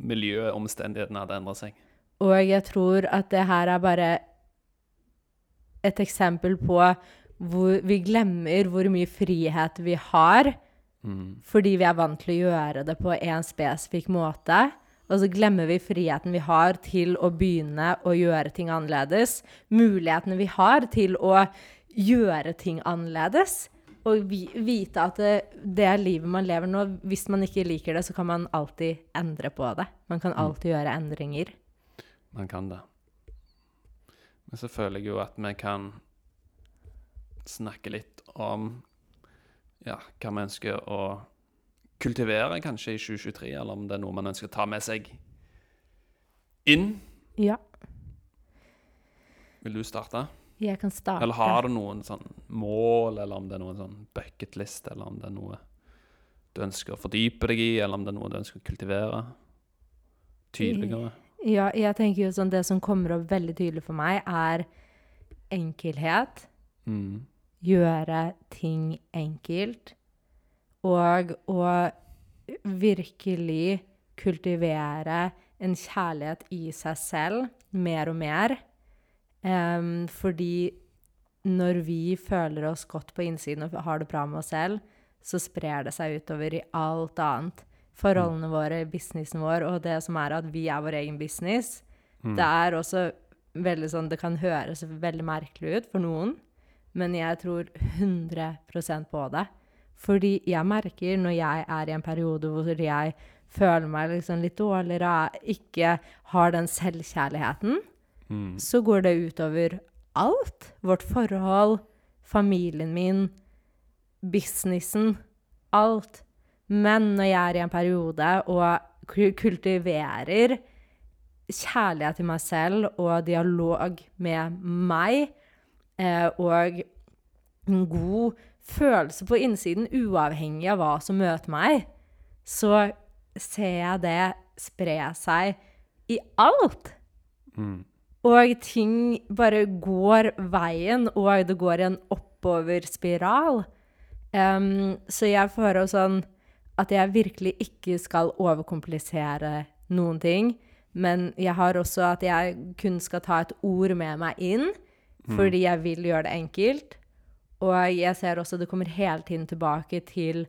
miljøet og omstendighetene hadde endret seg. Og jeg tror at det her er bare et eksempel på hvor vi glemmer hvor mye frihet vi har, Mm. fordi vi er vant til å gjøre det på en spesifikk måte. Og så glemmer vi friheten vi har til å begynne å gjøre ting annerledes. Mulighetene vi har til å gjøre ting annerledes. Og vi, vite at det, det livet man lever nå. Hvis man ikke liker det, så kan man alltid endre på det. Man kan alltid gjøre endringer. Man kan det. Men så føler jeg jo at vi kan snakke litt om ja, hva vi ønsker å kultivere kanskje i 2023, eller om det er noe man ønsker å ta med seg inn. Ja, Vil du starte? jeg kan starte. Eller har du noen sånn mål, eller om det er noen sånn bucketlist, eller om det er noe du ønsker å fordype deg i, eller om det er noe du ønsker å kultivere? Tydeligere. Ja, jeg tenker jo sånn Det som kommer opp veldig tydelig for meg, er enkelhet. Mm. Gjøre ting enkelt. Og å virkelig kultivere en kjærlighet i seg selv mer og mer. Um, fordi når vi føler oss godt på innsiden og har det bra med oss selv, så sprer det seg utover i alt annet. Forholdene våre, businessen vår, og det som er at vi er vår egen business. Mm. Det er også veldig sånn Det kan høres veldig merkelig ut for noen, men jeg tror 100% på det. Fordi jeg merker når jeg er i en periode hvor jeg føler meg liksom litt dårligere, ikke har den selvkjærligheten, Mm. så går det utover alt. Vårt forhold, familien min, businessen, alt. Men når jeg er i en periode og kultiverer kjærlighet til meg selv og dialog med meg, og en god følelse på innsiden, uavhengig av hva som møter meg, så ser jeg det spre seg i alt. Mm. Og ting bare går veien, og det går i en oppoverspiral. Um, så jeg føler sånn at jeg virkelig ikke skal overkomplisere noen ting. Men jeg har også at jeg kun skal ta et ord med meg inn, fordi jeg vil gjøre det enkelt. Og jeg ser også det kommer hele tiden tilbake til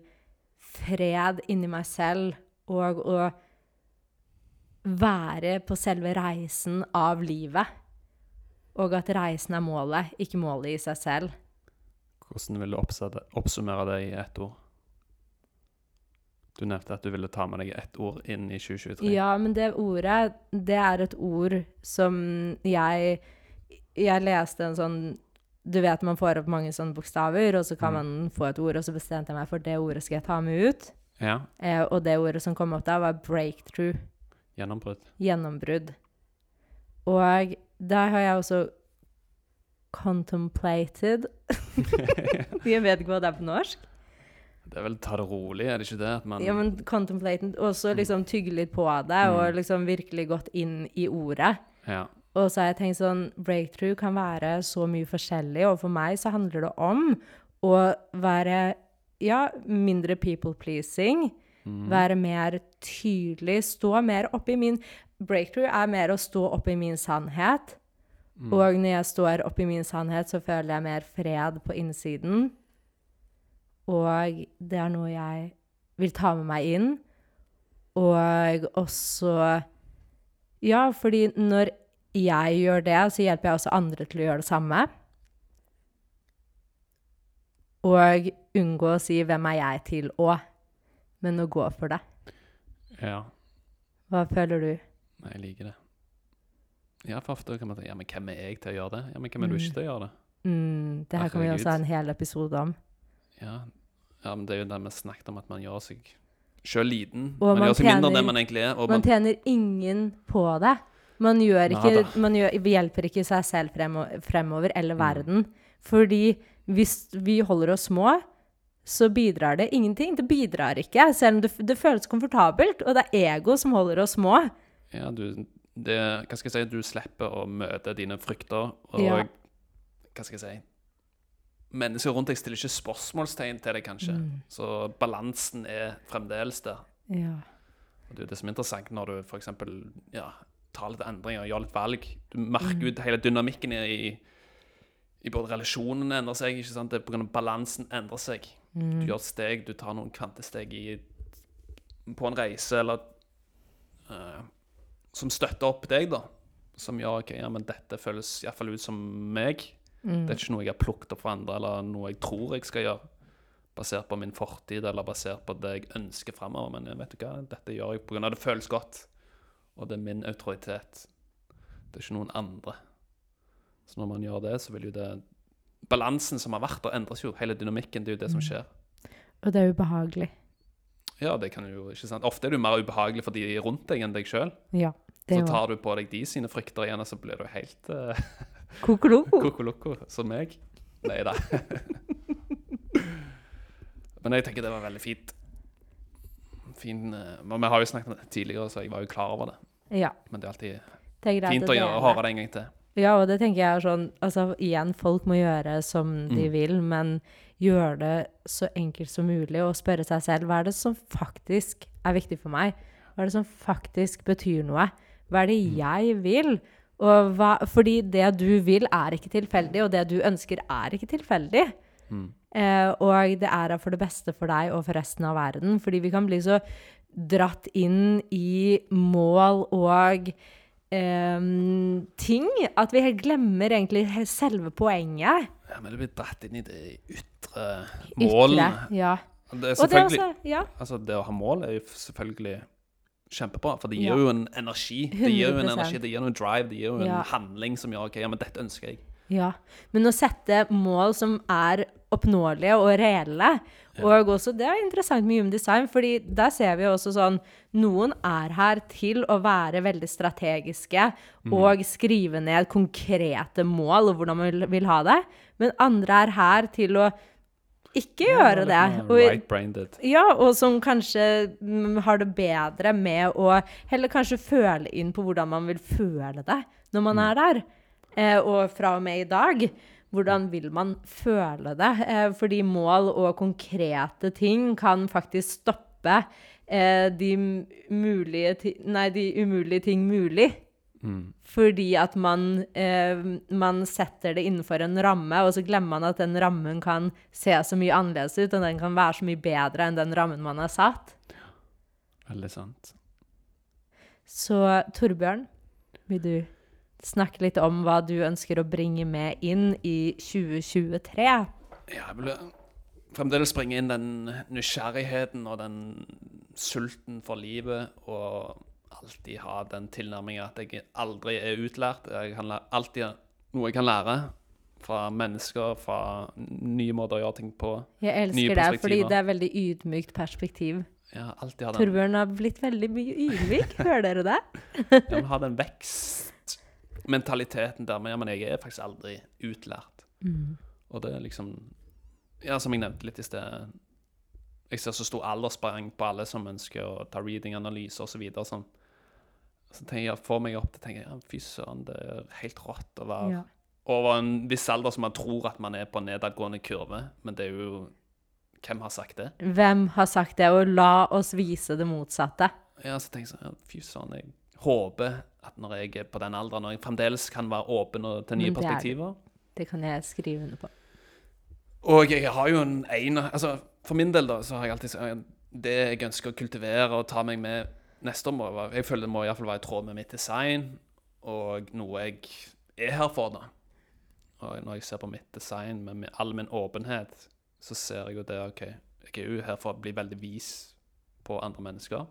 fred inni meg selv, og å være på selve reisen av livet. Og at reisen er målet, ikke målet i seg selv. Hvordan vil du oppsummere det i ett ord? Du nevnte at du ville ta med deg ett ord inn i 2023. Ja, men det ordet, det er et ord som jeg Jeg leste en sånn Du vet man får opp mange sånne bokstaver, og så kan Mm. man få et ord, og så bestemte jeg meg for det ordet skal jeg ta med ut. Ja. Eh, og det ordet som kom opp da, var 'breakthrough'. Gjennombrudd. Gjennombrudd. Og der har jeg også contemplated *laughs* Jeg vet ikke hva det er på norsk. Det er vel ta det rolig, er det ikke det? At man Ja, men contemplated, også liksom tygge litt på det, og Mm. liksom virkelig gått inn i ordet. Ja. Og så har jeg tenkt sånn, breakthrough kan være så mye forskjellig, og for meg så handler det om å være, ja, mindre people-pleasing, Mm. være mer tydelig, stå mer oppi min, breakthrough er mer å stå oppi min sannhet, Mm. og når jeg står oppi min sannhet, så føler jeg mer fred på innsiden, og det er noe jeg vil ta med meg inn, og også, ja, fordi når jeg gjør det, så hjelper jeg også andre til å gjøre det samme. Og unngå å si 'hvem er jeg til å', men å gå for det. ja. Hva føler du? Nei, jeg liker det. Ja, for ofte kan man tenke ja, men hvem er jeg til å gjøre det? Ja, men hvem er du ikke til å gjøre det? Mm, det her kan vi også ha en hel episode om. Ja, ja men det er jo det vi snakket om, at man gjør seg sjøl liten. Og man, man gjør seg mindre enn tjener- det man egentlig er. Og Man man, tjener ingen på det. Man, ikke, man gjør, hjelper ikke seg selv fremover, fremover, eller Mm. verden. Fordi hvis vi holder oss små, så bidrar det ingenting. Det bidrar ikke, selv om det, det føles komfortabelt. Og det er ego som holder oss små. ja, du, det, hva skal jeg si, du slipper å møte dine frykter, og Ja. hva skal jeg si Mennesker rundt deg stiller ikke spørsmålstegn til deg, kanskje. Mm. Så balansen er fremdeles der. Ja. Og det er det som er interessant når du f.eks. Ja, tar litt endringer, gjør litt valg. Du merker Mm. ut hele dynamikken i, i både relasjonene endrer seg, ikke sant? Det er av balansen endrer seg. Mm. Du gjør steg, du tar noen kvantesteg i, på en reise, eller uh, som støtter opp deg, da. Som gjør ok, ja, men dette føles iallfall ut som meg. Mm. Det er ikke noe jeg har plukket opp fra andre, eller noe jeg tror jeg skal gjøre. Basert på min fortid, eller basert på det jeg ønsker framover. Men vet du hva, dette gjør jeg pga. det føles godt. Og det er min autoritet. Det er ikke noen andre. Så når man gjør det, så vil jo det Balansen som har vært der, endres jo. Hele dynamikken. Det er jo det som Mm. skjer. Og det er ubehagelig. Ja, det kan jo ikke sant. Ofte er det jo mer ubehagelig for de rundt deg enn deg sjøl. Ja. Så tar du på deg de sine frykter igjen, og så blir du helt *laughs* uh, kokoloko. som meg. Nei da. *laughs* Men jeg tenker det var veldig fint. Fin, uh, men vi har jo snakket om det tidligere, så jeg var jo klar over det. Ja, Men det er alltid det er fint å gjøre, høre det en gang til. Ja, og det tenker jeg er sånn Altså igjen, folk må gjøre som de Mm. vil, men gjøre det så enkelt som mulig og spørre seg selv hva er det som faktisk er viktig for meg? Hva er det som faktisk betyr noe? Hva er det Mm. jeg vil? Hva, fordi det du vil, er ikke tilfeldig, og det du ønsker, er ikke tilfeldig. Mm. Eh, og det er for det beste for deg og for resten av verden. Fordi vi kan bli så dratt inn i mål og em, ting at vi helt glemmer egentlig selve poenget. Ja, men det blir dratt inn i det ytre målene. Ytre. Ja. Det er selvfølgelig, det også, ja. Altså, det å ha mål er jo selvfølgelig kjempebra, for det gir Ja. jo en energi. Det gir jo en energi, det gir noe drive, det gir jo en Ja. handling som gjør OK, ja, men dette ønsker jeg. Ja, men å sette mål som er oppnåelige og reelle, og også det er interessant med human design, fordi der ser vi også sånn, noen er her til å være veldig strategiske og skrive ned konkrete mål og hvordan man vil, ha det, men andre er her til å ikke gjøre det. Og, ja, og som kanskje mm, har det bedre med å heller kanskje føle inn på hvordan man vil føle det når man er der. Eh, og fra og med i dag, hvordan vil man føle det? Eh, fordi mål og konkrete ting kan faktisk stoppe eh, de, nei, de umulige ting mulig. Mm. Fordi at man, eh, man setter det innenfor en ramme, og så glemmer man at den rammen kan se så mye annerledes ut, og den kan være så mye bedre enn den rammen man har satt. Veldig sant. Så Torbjørn, vil du snakke litt om hva du ønsker å bringe med inn i 2023? Ja, jeg vil fremdeles bringe inn den nysgjerrigheten og den sulten for livet, og alltid ha den tilnærmingen at jeg aldri er utlært. Jeg kan alltid noe jeg kan lære fra mennesker, fra nye måter å gjøre ting på. Jeg elsker det, fordi det er veldig ydmykt perspektiv. Ja, alltid ha den, Torbjørn har blitt veldig mye ydmyk, *laughs* hører dere det? ja, har den den vekstmentaliteten der. Men, jeg er faktisk aldri utlært. Og det er liksom Ja, som jeg nevnte litt i sted Jeg ser så stor alderssprang på alle som ønsker å ta reading-analyse osv. Så, videre, sånn. så tenker jeg, får meg opp til tenker jeg, fy søren, det er helt rått å være Ja. over en viss alder som man tror at man er på en nedadgående kurve. Men det er jo Hvem har sagt det? Hvem har sagt det? Og la oss vise det motsatte. Ja, så tenker jeg sånn, fy søren, jeg håper at når jeg er på den alderen, når jeg fremdeles kan være åpen og, til nye det er perspektiver Det kan jeg skrive under på. Og jeg har jo en ene Altså, for min del, da, så har jeg alltid sagt Det jeg ønsker å kultivere og ta meg med neste år, Jeg føler det må iallfall være i tråd med mitt design, og noe jeg er her for, da. Og når jeg ser på mitt design med all min åpenhet, så ser jeg jo det OK, jeg er jo her for å bli veldig vis på andre mennesker.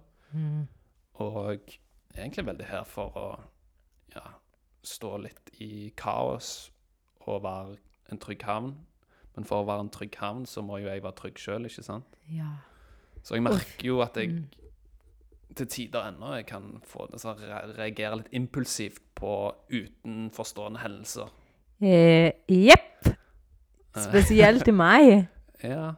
Og egentlig veldig her for å ja, stå litt i kaos og være en trygg havn. Men for å være en trygg havn, så må jo jeg være trygg sjøl, ikke sant? Ja. Så jeg merker jo at jeg Mm. til tider ennå jeg kan få det, så reagere litt impulsivt på utenforstående hendelser. Eh, Spesielt til meg. *laughs* Ja,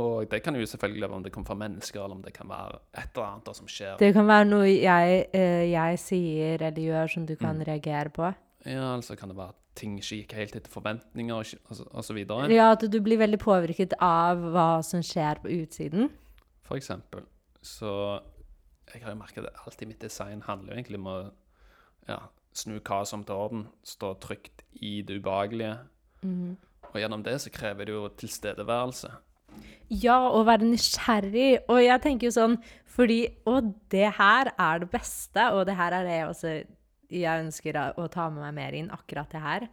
og det kan jo selvfølgelig være om det kommer fra mennesker, eller om det kan være et eller annet som skjer. Det kan være noe jeg, eh, jeg sier eller gjør som du kan Mm. reagere på. Ja, altså kan det være at ting ikke gikk helt etter forventninger, og, og, så- videre. Ja, at du blir veldig påvirket av hva som skjer på utsiden. For eksempel. Så jeg har jo merket at alt i mitt design handler jo egentlig om å ja, snu kaos om til orden, stå trygt i det ubehagelige. Og gjennom det så krever det jo tilstedeværelse. Ja, å være nysgjerrig. Og jeg tenker jo sånn fordi Og det her er det beste, og det her er det jeg også jeg ønsker å- å ta med meg mer inn, akkurat det her,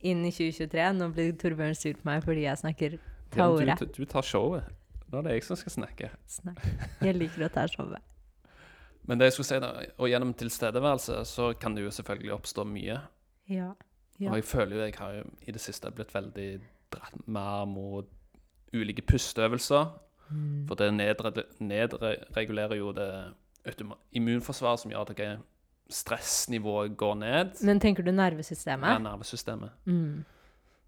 inn i 2023. Nå blir Torbjørn sur på meg fordi jeg snakker ta ordet. du, du tar showet. Nå er det jeg som skal snakke. Snakk. Jeg liker å ta showet. *laughs* Men det jeg skulle si da, og gjennom tilstedeværelse så kan det jo selvfølgelig oppstå mye. Ja. Ja. Og jeg føler jo jeg har jo i det siste blitt veldig dratt mer mot ulike pusteøvelser. Mm. For det nedre, nedregulerer jo det immunforsvaret som gjør at stressnivået går ned. Men tenker du nervesystemet? Ja, nervesystemet? Mm.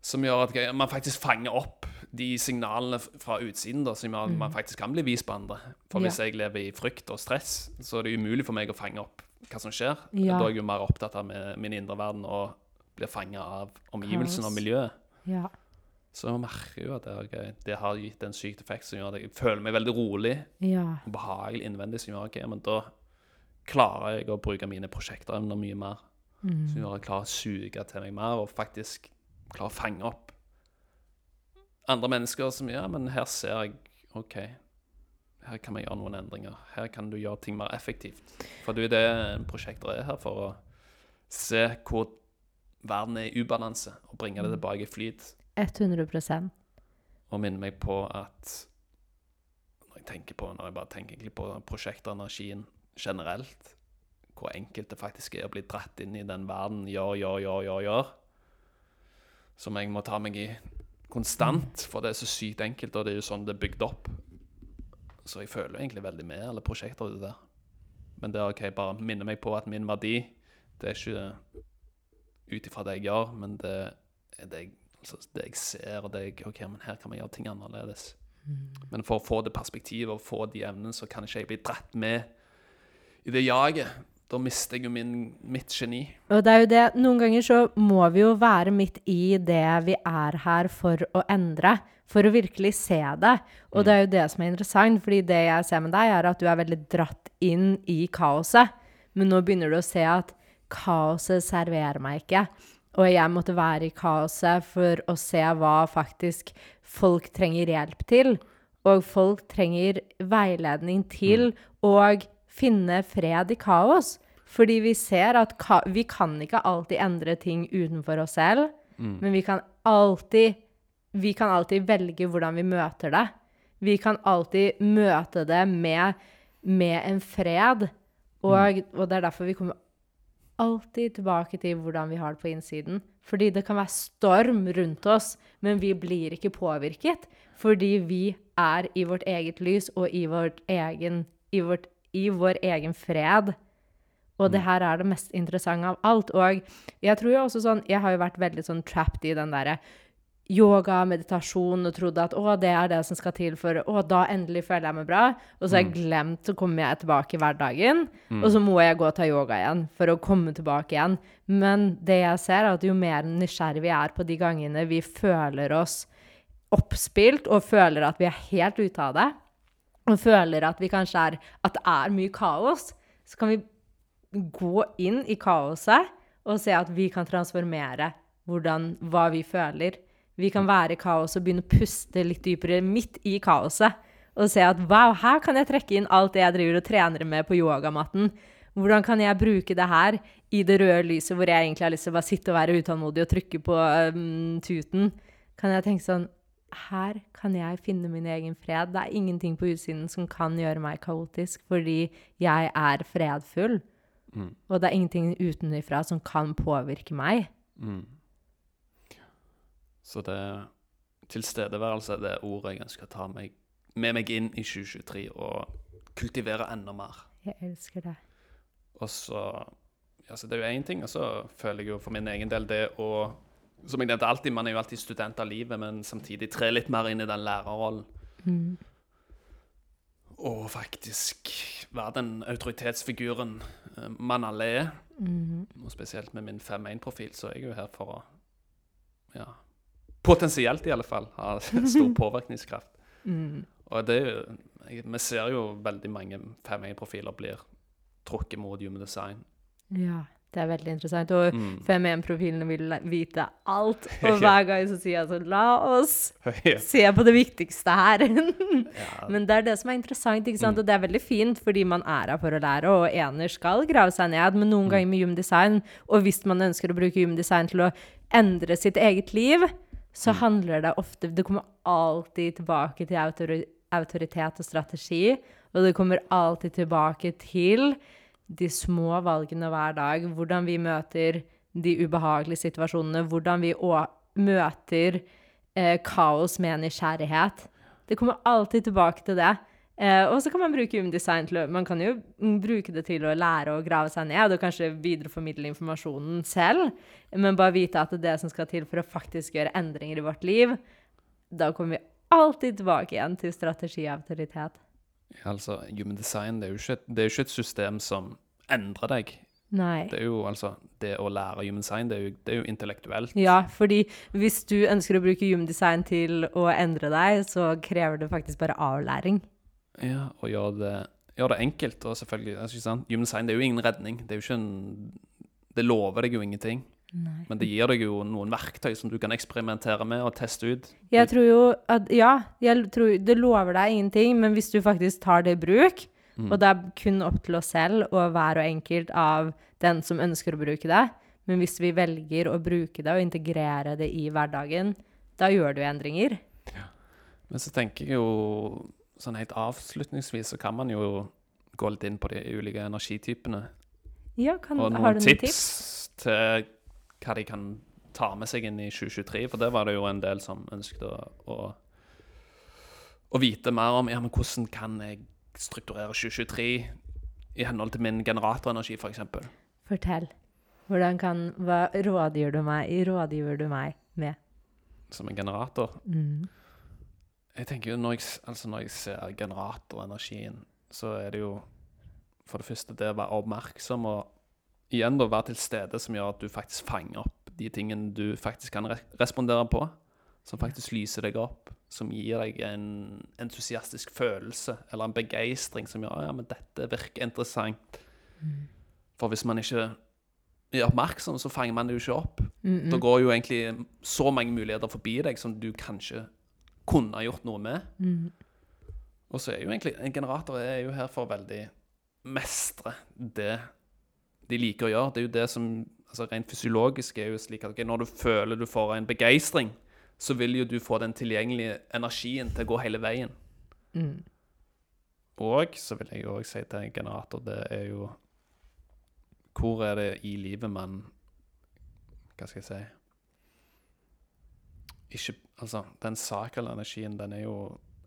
Som gjør at man faktisk fanger opp de signalene fra utsiden, da, som gjør at man faktisk kan bli vist på andre. For hvis jeg lever i frykt og stress, så er det umulig for meg å fange opp hva som skjer. Ja. Da er jeg jo mer opptatt av min, min indre verden og blir fanga av omgivelsene og miljøet. Ja. Så jeg merker jo at det, ok, det har gitt en sykt effekt som gjør at jeg føler meg veldig rolig Ja. og behagelig innvendig. Som gjør ok, men da klarer jeg å bruke mine prosjektevner mye mer. Mm. Som gjør at jeg klarer å suge til meg mer og faktisk klarer å fange opp andre mennesker som Ja, men her ser jeg OK, her kan vi gjøre noen endringer. Her kan du gjøre ting mer effektivt. For det er det prosjekter er her for å se hvor verden er i ubalanse, og bringe det tilbake i flyt. 100% Og minne meg på at Når jeg tenker på Når jeg bare tenker på prosjektenergien generelt, hvor enkelt det faktisk er å bli dratt inn i den verden, gjør, gjør, gjør, gjør, gjør, som jeg må ta meg i konstant, for det er så sykt enkelt, og det er jo sånn det er bygd opp. Så jeg føler egentlig veldig med alle prosjekter ute der. Men det er ok, bare minne meg på at min verdi, det er ikke ut ifra det jeg gjør, men det er det jeg, altså det jeg ser, og det jeg OK, men her kan vi gjøre ting annerledes. Men for å få det perspektivet og få de evnene, så kan ikke jeg bli dratt med i det jaget. Da mister jeg jo min, mitt geni. Og det er jo det, noen ganger så må vi jo være midt i det vi er her for å endre, for å virkelig se det. Og det er jo det som er interessant, fordi det jeg ser med deg, er at du er veldig dratt inn i kaoset. Men nå begynner du å se at kaoset serverer meg ikke. Og jeg måtte være i kaoset for å se hva faktisk folk trenger hjelp til. Og folk trenger veiledning til å finne fred i kaos. Fordi vi ser at ka vi kan ikke alltid endre ting utenfor oss selv, men vi kan alltid vi kan alltid velge hvordan vi møter det. Vi kan alltid møte det med, med en fred. Og, og det er derfor vi kommer alltid tilbake til hvordan vi har det på innsiden. Fordi det kan være storm rundt oss, men vi blir ikke påvirket. Fordi vi er i vårt eget lys og i, vårt egen, i, vårt, i vår egen fred. Og det her er det mest interessante av alt. Og jeg tror jo også sånn Jeg har jo vært veldig sånn trapped i den derre yoga, meditasjon, og trodde at å, det er det som skal til for Å, da endelig føler jeg meg bra. Og så har jeg glemt, så kommer jeg tilbake i hverdagen. Og så må jeg gå og ta yoga igjen for å komme tilbake igjen. Men det jeg ser, er at jo mer nysgjerrig vi er på de gangene vi føler oss oppspilt, og føler at vi er helt ute av det, og føler at vi kanskje er At det er mye kaos, så kan vi gå inn i kaoset og se at vi kan transformere hvordan, hva vi føler. Vi kan være i kaos og begynne å puste litt dypere midt i kaoset. Og se at wow, her kan jeg trekke inn alt det jeg driver og trener med på yogamatten. Hvordan kan jeg bruke det her i det røde lyset, hvor jeg egentlig har lyst til å bare sitte og være utålmodig og trykke på um, tuten? Kan jeg tenke sånn Her kan jeg finne min egen fred. Det er ingenting på utsiden som kan gjøre meg kaotisk, fordi jeg er fredfull. Og det er ingenting utenfra som kan påvirke meg. Mm. Så det tilstedeværelse er det ordet jeg ønsker å ta meg, med meg inn i 2023 og kultivere enda mer. Jeg elsker det. Og så altså Det er jo én ting, og så føler jeg jo for min egen del det å Som jeg nevnte alltid, man er jo alltid student av livet, men samtidig tre litt mer inn i den lærerrollen. Mm. Og faktisk være den autoritetsfiguren eh, man alle er. Mm. Og spesielt med min 5-1-profil, så er jeg jo her for å Ja. Potensielt, i alle fall, Har *laughs* stor påvirkningskraft. Mm. Og det er jo Vi ser jo veldig mange 5-1-profiler blir trukket mot human design. Ja, det er veldig interessant. Og Mm. 5-1-profilene vil vite alt. *laughs* Og hver gang så sier jeg sånn La oss *laughs* se på det viktigste her. Men det er det som er interessant, ikke sant? og det er veldig fint, fordi man er her for å lære, og ener skal grave seg ned, men noen ganger med human design, og hvis man ønsker å bruke human design til å endre sitt eget liv, så handler det ofte Det kommer alltid tilbake til autori autoritet og strategi, og det kommer alltid tilbake til de små valgene hver dag, hvordan vi møter de ubehagelige situasjonene, hvordan vi møter eh, kaos med nysgjerrighet. Det kommer alltid tilbake til det. Eh, og så kan man bruke human design til å Man kan jo bruke det til å lære å grave seg ned, og kanskje videreformidle informasjonen selv, men bare vite at det er det som skal til for å faktisk gjøre endringer i vårt liv, da kommer vi alltid tilbake igjen til strategi og autoritet. Altså, human design det er, jo ikke et, det er jo ikke et system som endrer deg. Nei. Det er jo altså Det å lære human design, det er jo, det er jo intellektuelt. Ja, fordi hvis du ønsker å bruke human design til å endre deg, så krever det faktisk bare avlæring. Ja, og gjøre det, gjør det enkelt. Og selvfølgelig, altså? Human design det er jo ingen redning. Det er en Det lover deg jo ingenting. Nei. Men det gir deg jo noen verktøy som du kan eksperimentere med og teste ut. Jeg tror jo at Ja, jeg tror det lover deg ingenting, men hvis du faktisk tar det i bruk, Mm. og det er kun opp til oss selv og hver og enkelt av den som ønsker å bruke det, men hvis vi velger å bruke det og integrere det i hverdagen, da gjør du endringer. Ja. Men så tenker jeg jo sånn helt avslutningsvis så kan man jo gå litt inn på de ulike energitypene. Ja, kan, Og har du noen tips, tips? til hva de kan ta med seg inn i 2023. For det var det jo en del som ønsket å, å, å vite mer om. Ja, men hvordan kan jeg strukturere 2023 i henhold til min generatorenergi, f.eks.? Fortell. Hvordan kan, hva rådgir du meg, rådgiver du meg med? Som en generator. Mm. Jeg tenker jo når jeg, altså når jeg ser generatorenergien, så er det jo for det første det å være oppmerksom og igjen da være til stede, som gjør at du faktisk fanger opp de tingene du faktisk kan re respondere på. Som faktisk lyser deg opp, som gir deg en entusiastisk følelse eller en begeistring som gjør ja, men dette virker interessant. For hvis man ikke er oppmerksom, så fanger man det jo ikke opp. Mm Da går jo egentlig så mange muligheter forbi deg som du kanskje kunne ha gjort noe med. Mm. Og så er jo egentlig en generator er jo her for å veldig mestre det de liker å gjøre. Det er jo det som altså Rent fysiologisk er jo slik at okay, når du føler du får en begeistring, så vil jo du få den tilgjengelige energien til å gå hele veien. Mm. Og så vil jeg jo òg si til en generator, det er jo Hvor er det i livet man Hva skal jeg si Ikke Altså, den sakral-energien, den er jo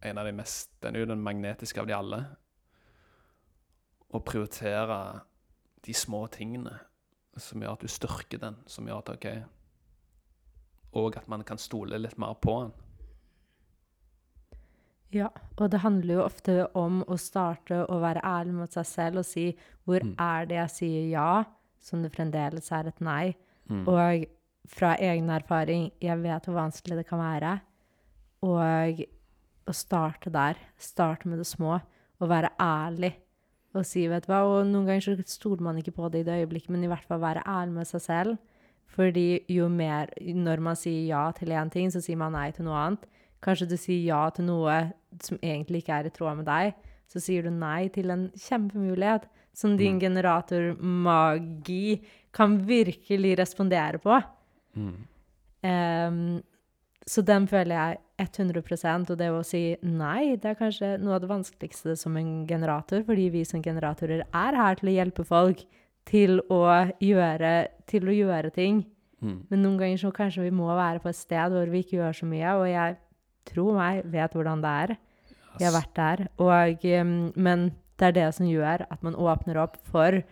en av de mest Den er jo den magnetiske av de alle. Å prioritere de små tingene som gjør at du styrker den, som gjør at OK Og at man kan stole litt mer på den. Ja, og det handler jo ofte om å starte å være ærlig mot seg selv og si hvor Mm. er det jeg sier ja, som det fremdeles er et nei. Mm. Og fra egen erfaring, jeg vet hvor vanskelig det kan være. Og å starte der, starte med det små, og være ærlig. Og si, vet du hva, og noen ganger så stoler man ikke på det i det øyeblikket, men i hvert fall være ærlig med seg selv. Fordi jo mer, når man sier ja til én ting, så sier man nei til noe annet. Kanskje du sier ja til noe som egentlig ikke er i tråd med deg, så sier du nei til en kjempemulighet som din generatormagi kan virkelig respondere på. Mm. Um, så den føler jeg 100% og det å si nei, det er kanskje noe av det vanskeligste som en generator, fordi vi som generatorer er her til å hjelpe folk til å gjøre, til å gjøre ting. Mm. Men noen ganger så kanskje vi må være på et sted hvor vi ikke gjør så mye, og jeg tror meg vet hvordan det er. Jeg har vært der. Og, men det er det som gjør at man åpner opp for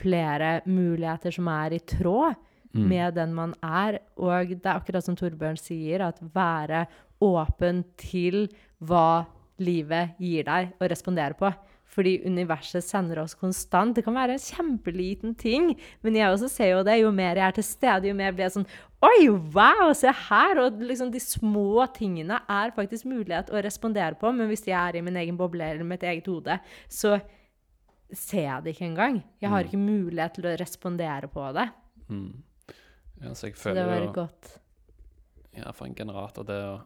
flere muligheter som er i tråd Mm. med den man er. Og det er akkurat som Torbjørn sier, at være åpen til hva livet gir deg å respondere på. Fordi universet sender oss konstant. Det kan være en kjempeliten ting, men jeg også ser jo det. Jo mer jeg er til stede, jo mer blir jeg sånn Oi, wow, se her! Og liksom de små tingene er faktisk mulighet å respondere på, men hvis jeg er i min egen boble eller mitt eget hode, så ser jeg det ikke engang. Jeg har Mm. ikke mulighet til å respondere på det. Mm. Ja, så jeg Så det var jo godt. Ja, for en generator, det å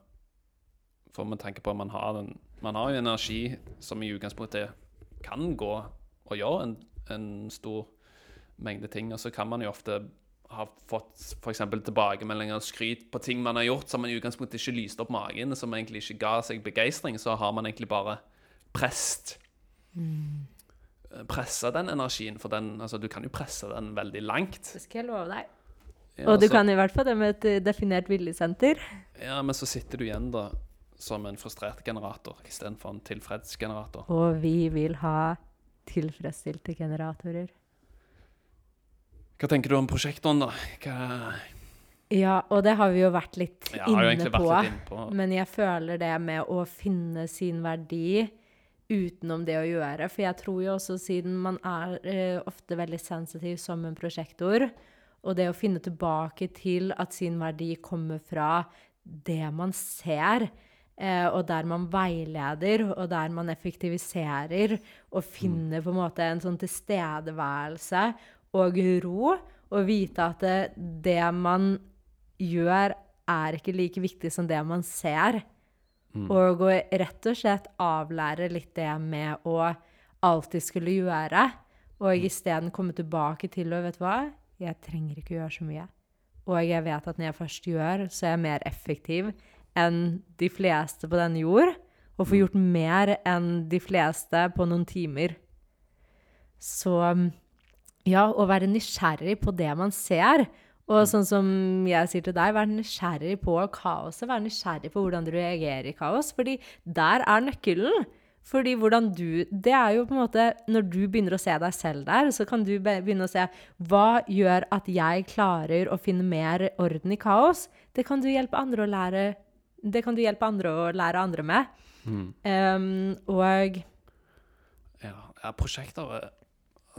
For med tanke på at man har den Man har jo energi som i utgangspunktet kan gå og gjøre en, en stor mengde ting, og så kan man jo ofte ha fått f.eks. tilbakemeldinger og skryt på ting man har gjort som man i utgangspunktet ikke lyste opp magen, som egentlig ikke ga seg begeistring, så har man egentlig bare presset Pressa den energien, for den Altså, du kan jo presse den veldig langt. Det skal jeg love deg. Ja, Og du så- kan i hvert fall det med et eh, definert viljesenter. Ja, men så sitter du igjen da som en frustrert generator istedenfor en tilfreds generator. Og vi vil ha tilfredsstilte generatorer. Hva tenker du om prosjektoren, da? Hva Ja, og det har vi jo vært litt jo inne på. vært litt på Men jeg føler det med å finne sin verdi utenom det å gjøre. For jeg tror jo også, siden man er uh, ofte veldig sensitiv som en prosjektor, og det å finne tilbake til at sin verdi kommer fra det man ser, eh, og der man veileder, og der man effektiviserer, og finner på en måte en sånn tilstedeværelse og ro, og vite at det, det man gjør, er ikke like viktig som det man ser. Og å rett og slett avlære litt det med å alltid skulle gjøre, og isteden komme tilbake til å Vet du hva? Jeg trenger ikke gjøre så mye. Og jeg vet at når jeg først gjør, så er jeg mer effektiv enn de fleste på denne jord. Og får gjort mer enn de fleste på noen timer. Så ja, å være nysgjerrig på det man ser. Og sånn som jeg sier til deg, vær nysgjerrig på kaoset. Vær nysgjerrig på hvordan du reagerer i kaos. Fordi der er nøkkelen. Fordi hvordan du Det er jo på en måte Når du begynner å se deg selv der, så kan du begynne å se hva gjør at jeg klarer å finne mer orden i kaos. Det kan du hjelpe andre å lære Det kan du hjelpe andre å lære andre med. Um, og Ja, ja prosjekter er,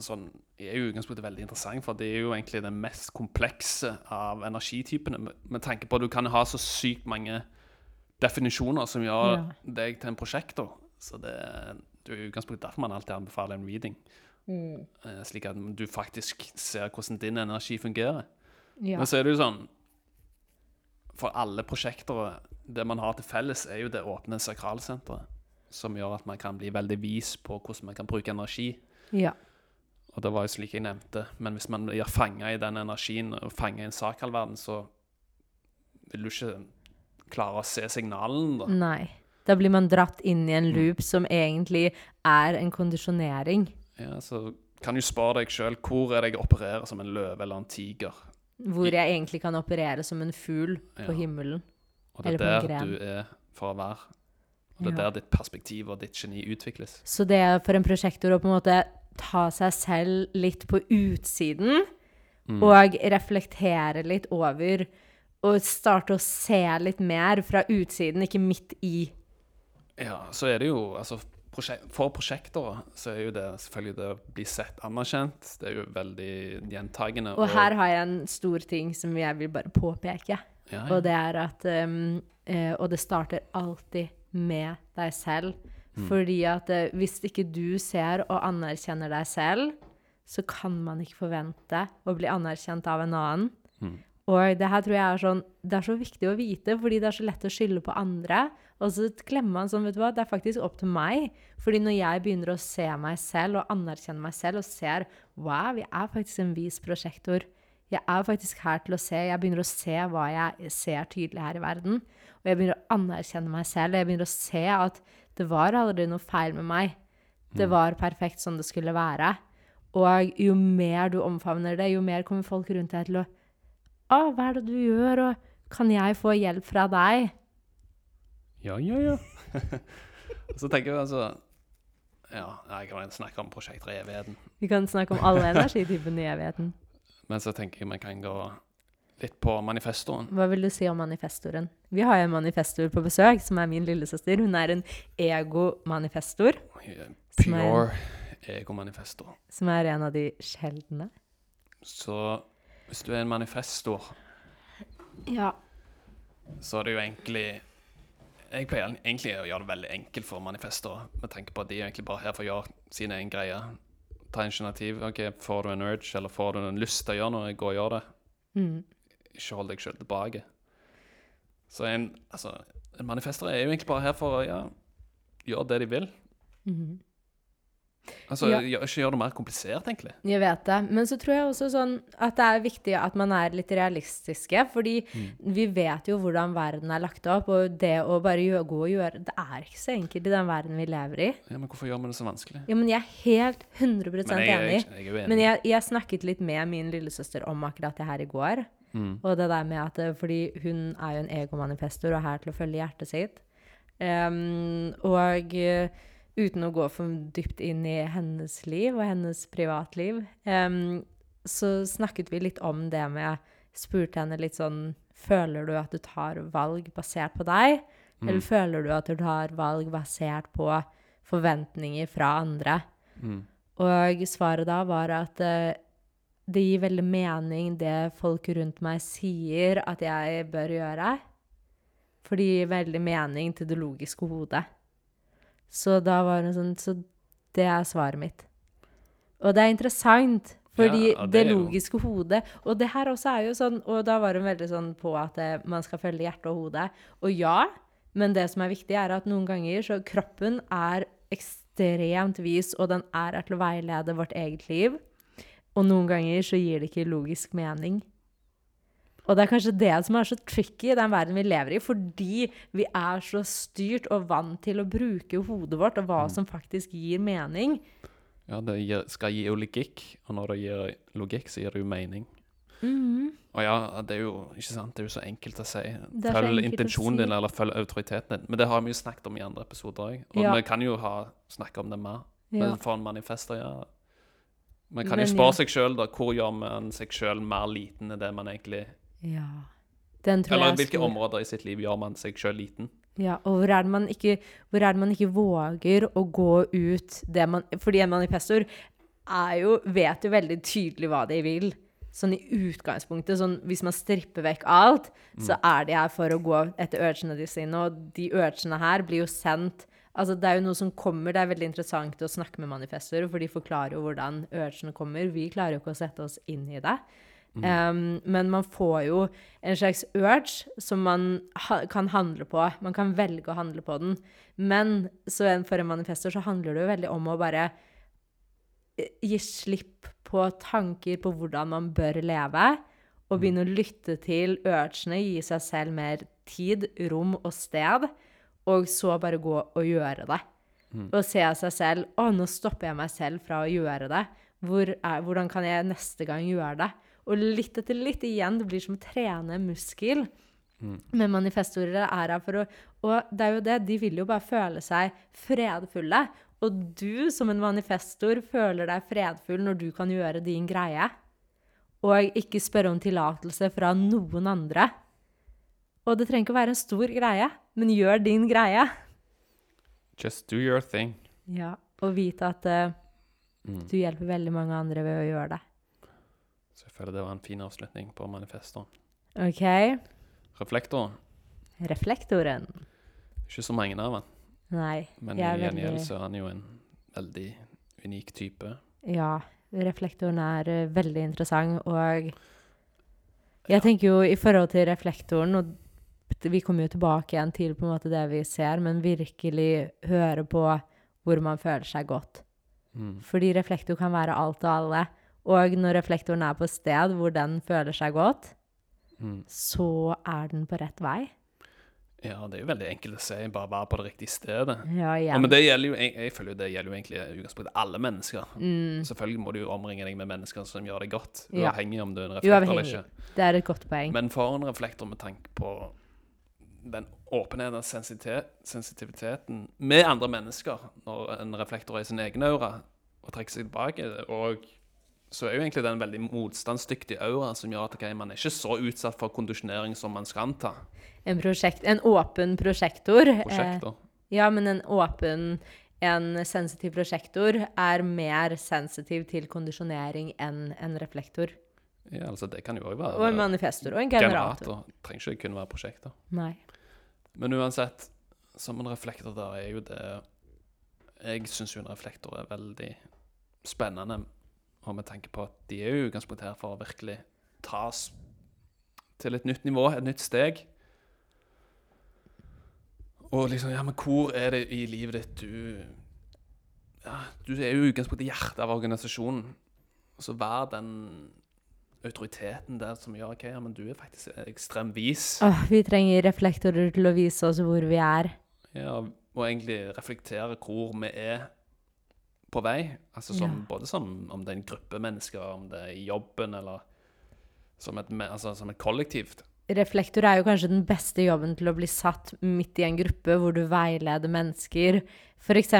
sånn, er jo ganske utgangspunktet veldig interessant, for det er jo egentlig den mest komplekse av energitypene. Med, med tanke på at du kan ha så sykt mange definisjoner som gjør Ja. deg til en prosjektor. Så det, det er utgangspunktet derfor man alltid anbefaler en reading. Mm. slik at du faktisk ser hvordan din energi fungerer. ja. Men så er det jo sånn For alle prosjekter, det man har til felles, er jo det åpne sakralsenteret. Som gjør at man kan bli veldig vis på hvordan man kan bruke energi. ja. Og det var jo slik jeg nevnte. Men hvis man blir fanga i den energien og fanga i en sakralverden, så vil du ikke klare å se signalen, da. Nei. Da blir man dratt inn i en loop som egentlig er en kondisjonering. Ja, så kan du spørre deg sjøl hvor er det jeg opererer som en løve eller en tiger. Hvor jeg egentlig kan operere som en fugl på Ja. himmelen. Og det er der du er for å være. Og det er Ja. der ditt perspektiv og ditt geni utvikles. Så det er for en prosjektor å på en måte ta seg selv litt på utsiden, og reflektere litt over, og starte å se litt mer fra utsiden, ikke midt i. Ja, så er det jo altså For prosjekter så er jo det selvfølgelig det å bli sett anerkjent. Det er jo veldig gjentagende. Og her har jeg en stor ting som jeg vil bare påpeke. ja, ja. Og det er at um, Og det starter alltid med deg selv. Fordi at eh, hvis ikke du ser og anerkjenner deg selv, så kan man ikke forvente å bli anerkjent av en annen. Og det her tror jeg er sånn Det er så viktig å vite, fordi det er så lett å skylde på andre. Og så klemmer man sånn, vet du hva, det er faktisk opp til meg. Fordi når jeg begynner å se meg selv og anerkjenne meg selv og ser Wow, jeg er faktisk en vis prosjektor. Jeg er faktisk her til å se. Jeg begynner å se hva jeg ser tydelig her i verden. Og jeg begynner å anerkjenne meg selv. Og jeg begynner å se at det var aldri noe feil med meg. Det var perfekt som det skulle være. Og jo mer du omfavner det, jo mer kommer folk rundt deg til å Å, hva er det du gjør, og kan jeg få hjelp fra deg? Ja, ja, ja. *laughs* så tenker vi altså Ja, jeg kan snakke om prosjekter i evigheten. Vi kan snakke om alle energitypene i evigheten. Men så tenker jeg vi kan gå litt på manifestoren. Hva vil du si om manifestoren? Vi har jo en manifestor på besøk, som er min lillesøster. Hun er en egomanifestor. Pure egomanifestor. som er en av de sjeldne. Så hvis du er en manifestor, Ja. så er det jo egentlig Jeg pleier egentlig å gjøre det veldig enkelt for manifester. med tanke på at de er egentlig bare her for å gjøre sin egen greie. Ta initiativ. ok, Får du en urge, eller får du en lyst til å gjøre noe, gå og gjør det. Mm. Ikke hold deg sjøl tilbake. Så en, altså, en manifester er jo egentlig bare her for å ja, gjøre det de vil. Mhm. Altså, Ja. Ikke gjøre det mer komplisert, egentlig. Jeg vet det. Men så tror jeg også sånn at det er viktig at man er litt realistiske. Fordi vi vet jo hvordan verden er lagt opp, og det å bare gå og gjøre Det er ikke så enkelt i den verden vi lever i. Ja, Men hvorfor gjør vi det så vanskelig? Ja, men jeg er helt 100 Men jeg, enig. jeg, jeg enig. Men jeg, jeg snakket litt med min lillesøster om akkurat det her i går. Mm. Og det der med at Fordi hun er jo en egomanifestor og er her til å følge hjertet sitt. Um, og uten å gå for dypt inn i hennes liv og hennes privatliv, um, så snakket vi litt om det med Spurte henne litt sånn Føler du at du tar valg basert på deg? Eller føler du at du tar valg basert på forventninger fra andre. Mm. Og svaret da var at uh, det gir veldig mening det folk rundt meg sier at jeg bør gjøre. For det gir veldig mening til det logiske hodet. Så da var det sånn Så det er svaret mitt. Og det er interessant, fordi Ja, det det, logiske hodet Og det her også er jo sånn Og da var hun veldig sånn på at eh, man skal følge hjertet og hodet. Og ja, men det som er viktig, er at noen ganger så kroppen er ekstremt vis, og den er her til å veilede vårt eget liv. Og noen ganger så gir det ikke logisk mening. Og det er kanskje det som er så tricky i den verden vi lever i, fordi vi er så styrt og vant til å bruke hodet vårt og hva som faktisk gir mening. Ja, det skal gi jo logikk, og når det gir logikk, så gir det jo mening. Mhm. Og ja, det er jo ikke sant, det er jo så enkelt å si. Følg intensjonen si. din, eller følg autoriteten din. Men det har vi jo snakket om i andre episoder òg. Og Ja. vi kan jo ha, snakke om det mer. Ja. Men for en manifester, ja. Man kan Men jo ja. seg sjøl, da. Hvor gjør man seg sjøl mer liten enn det man egentlig Ja. Eller er hvilke stor. områder i sitt liv gjør man seg sjøl liten? Ja, og hvor er, det man ikke, hvor er det man ikke våger å gå ut det man Fordi en manifestor jo, vet jo veldig tydelig hva de vil. Sånn i utgangspunktet. Sånn, hvis man stripper vekk alt, så er de her for å gå etter urgene de sine. Og de urgene her blir jo sendt Altså, det er jo noe som kommer. Det er veldig interessant å snakke med manifestorer, for de forklarer jo hvordan urgene kommer. Vi klarer jo ikke å sette oss inn i det. Um, men man får jo en slags urge som man ha kan handle på. Man kan velge å handle på den. Men så for en manifester så handler det jo veldig om å bare eh, gi slipp på tanker på hvordan man bør leve, og begynne å lytte til urgene, gi seg selv mer tid, rom og sted, og så bare gå og gjøre det. Og se seg selv Å, nå stopper jeg meg selv fra å gjøre det. Hvor er, hvordan kan jeg neste gang gjøre det? Og litt etter litt igjen, det blir som å trene muskel. muskel. Men manifestorer er her for å Og det er jo det, de vil jo bare føle seg fredfulle. Og du som en manifestor føler deg fredfull når du kan gjøre din greie. Og ikke spørre om tillatelse fra noen andre. Og det trenger ikke å være en stor greie, men gjør din greie. Just do your thing. Ja, og vite at uh, Mm. du hjelper veldig mange andre ved å gjøre det. Så jeg føler det var en fin avslutning på manifestoren. OK? Reflektoren. Reflektoren. Ikke så mange av den, Nei. men i gjengjeld så er han jo en veldig unik type. Ja, reflektoren er eh, veldig interessant, og jeg tenker jo i forhold til reflektoren, og vi kommer jo tilbake igjen til på en måte det vi ser, men virkelig høre på hvor man føler seg godt. Mm. Fordi reflektor kan være alt og alle. Og når reflektoren er på sted hvor den føler seg godt, Mm. så er den på rett vei. Ja, det er jo veldig enkelt å si, bare være på det riktige stedet. Ja, Ja, men det gjelder jo, jeg, jeg føler jo det gjelder jo egentlig utgangspunktet alle mennesker. Mm, Selvfølgelig må du jo omringe deg med mennesker som gjør deg godt, uavhengig om du er en reflektor eller ikke. det er et godt poeng. Men for en reflektor med tanke på den åpenheten og sensitivitet, sensitiviteten med andre mennesker, når en reflektor er i sin egen aura og trekker seg tilbake, og så er jo egentlig det en veldig motstandsdyktig aura som gjør at okay, man er ikke så utsatt for kondisjonering som man skal anta. En, prosjekt, en åpen prosjektor. eh, Ja, men en åpen, en sensitiv prosjektor er mer sensitiv til kondisjonering enn en reflektor. Ja, altså det kan jo òg være Og en manifestor og en generator. generator. Trenger ikke kun være prosjekter. Nei. Men uansett, som en reflektor der er jo det Jeg syns jo en reflektor er veldig spennende, og med tanke på at de er jo utgangspunktet her for å virkelig tas til et nytt nivå, et nytt steg. Og liksom, ja, men hvor er det i livet ditt du Ja, du er jo i utgangspunktet hjertet av organisasjonen. Så vær den autoriteten der som gjør OK, ja, men du er faktisk ekstremt vis. Åh, vi trenger reflektorer til å vise oss hvor vi er. Ja, og egentlig reflektere hvor vi er på vei. Altså som, Ja. Både som om det er en gruppe mennesker, om det er i jobben, eller som et, altså, som et kollektivt. Reflektor er jo kanskje den beste jobben til å bli satt midt i en gruppe hvor du veileder mennesker. F.eks.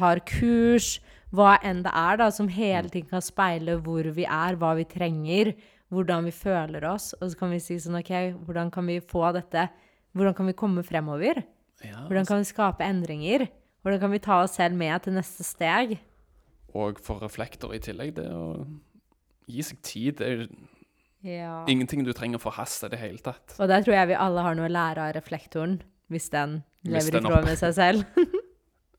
har kurs, hva enn det er, da, som hele tiden kan speile hvor vi er, hva vi trenger, hvordan vi føler oss. Og så kan vi si sånn OK, hvordan kan vi få dette Hvordan kan vi komme fremover? Ja, Hvordan kan vi skape endringer? Hvordan kan vi ta oss selv med til neste steg? Og for reflektor i tillegg, det å gi seg tid. Det er Ja. ingenting du trenger å forhaste i det hele tatt. Og der tror jeg vi alle har noe å lære av reflektoren, hvis den Hvis lever den i tråd med seg selv. *laughs*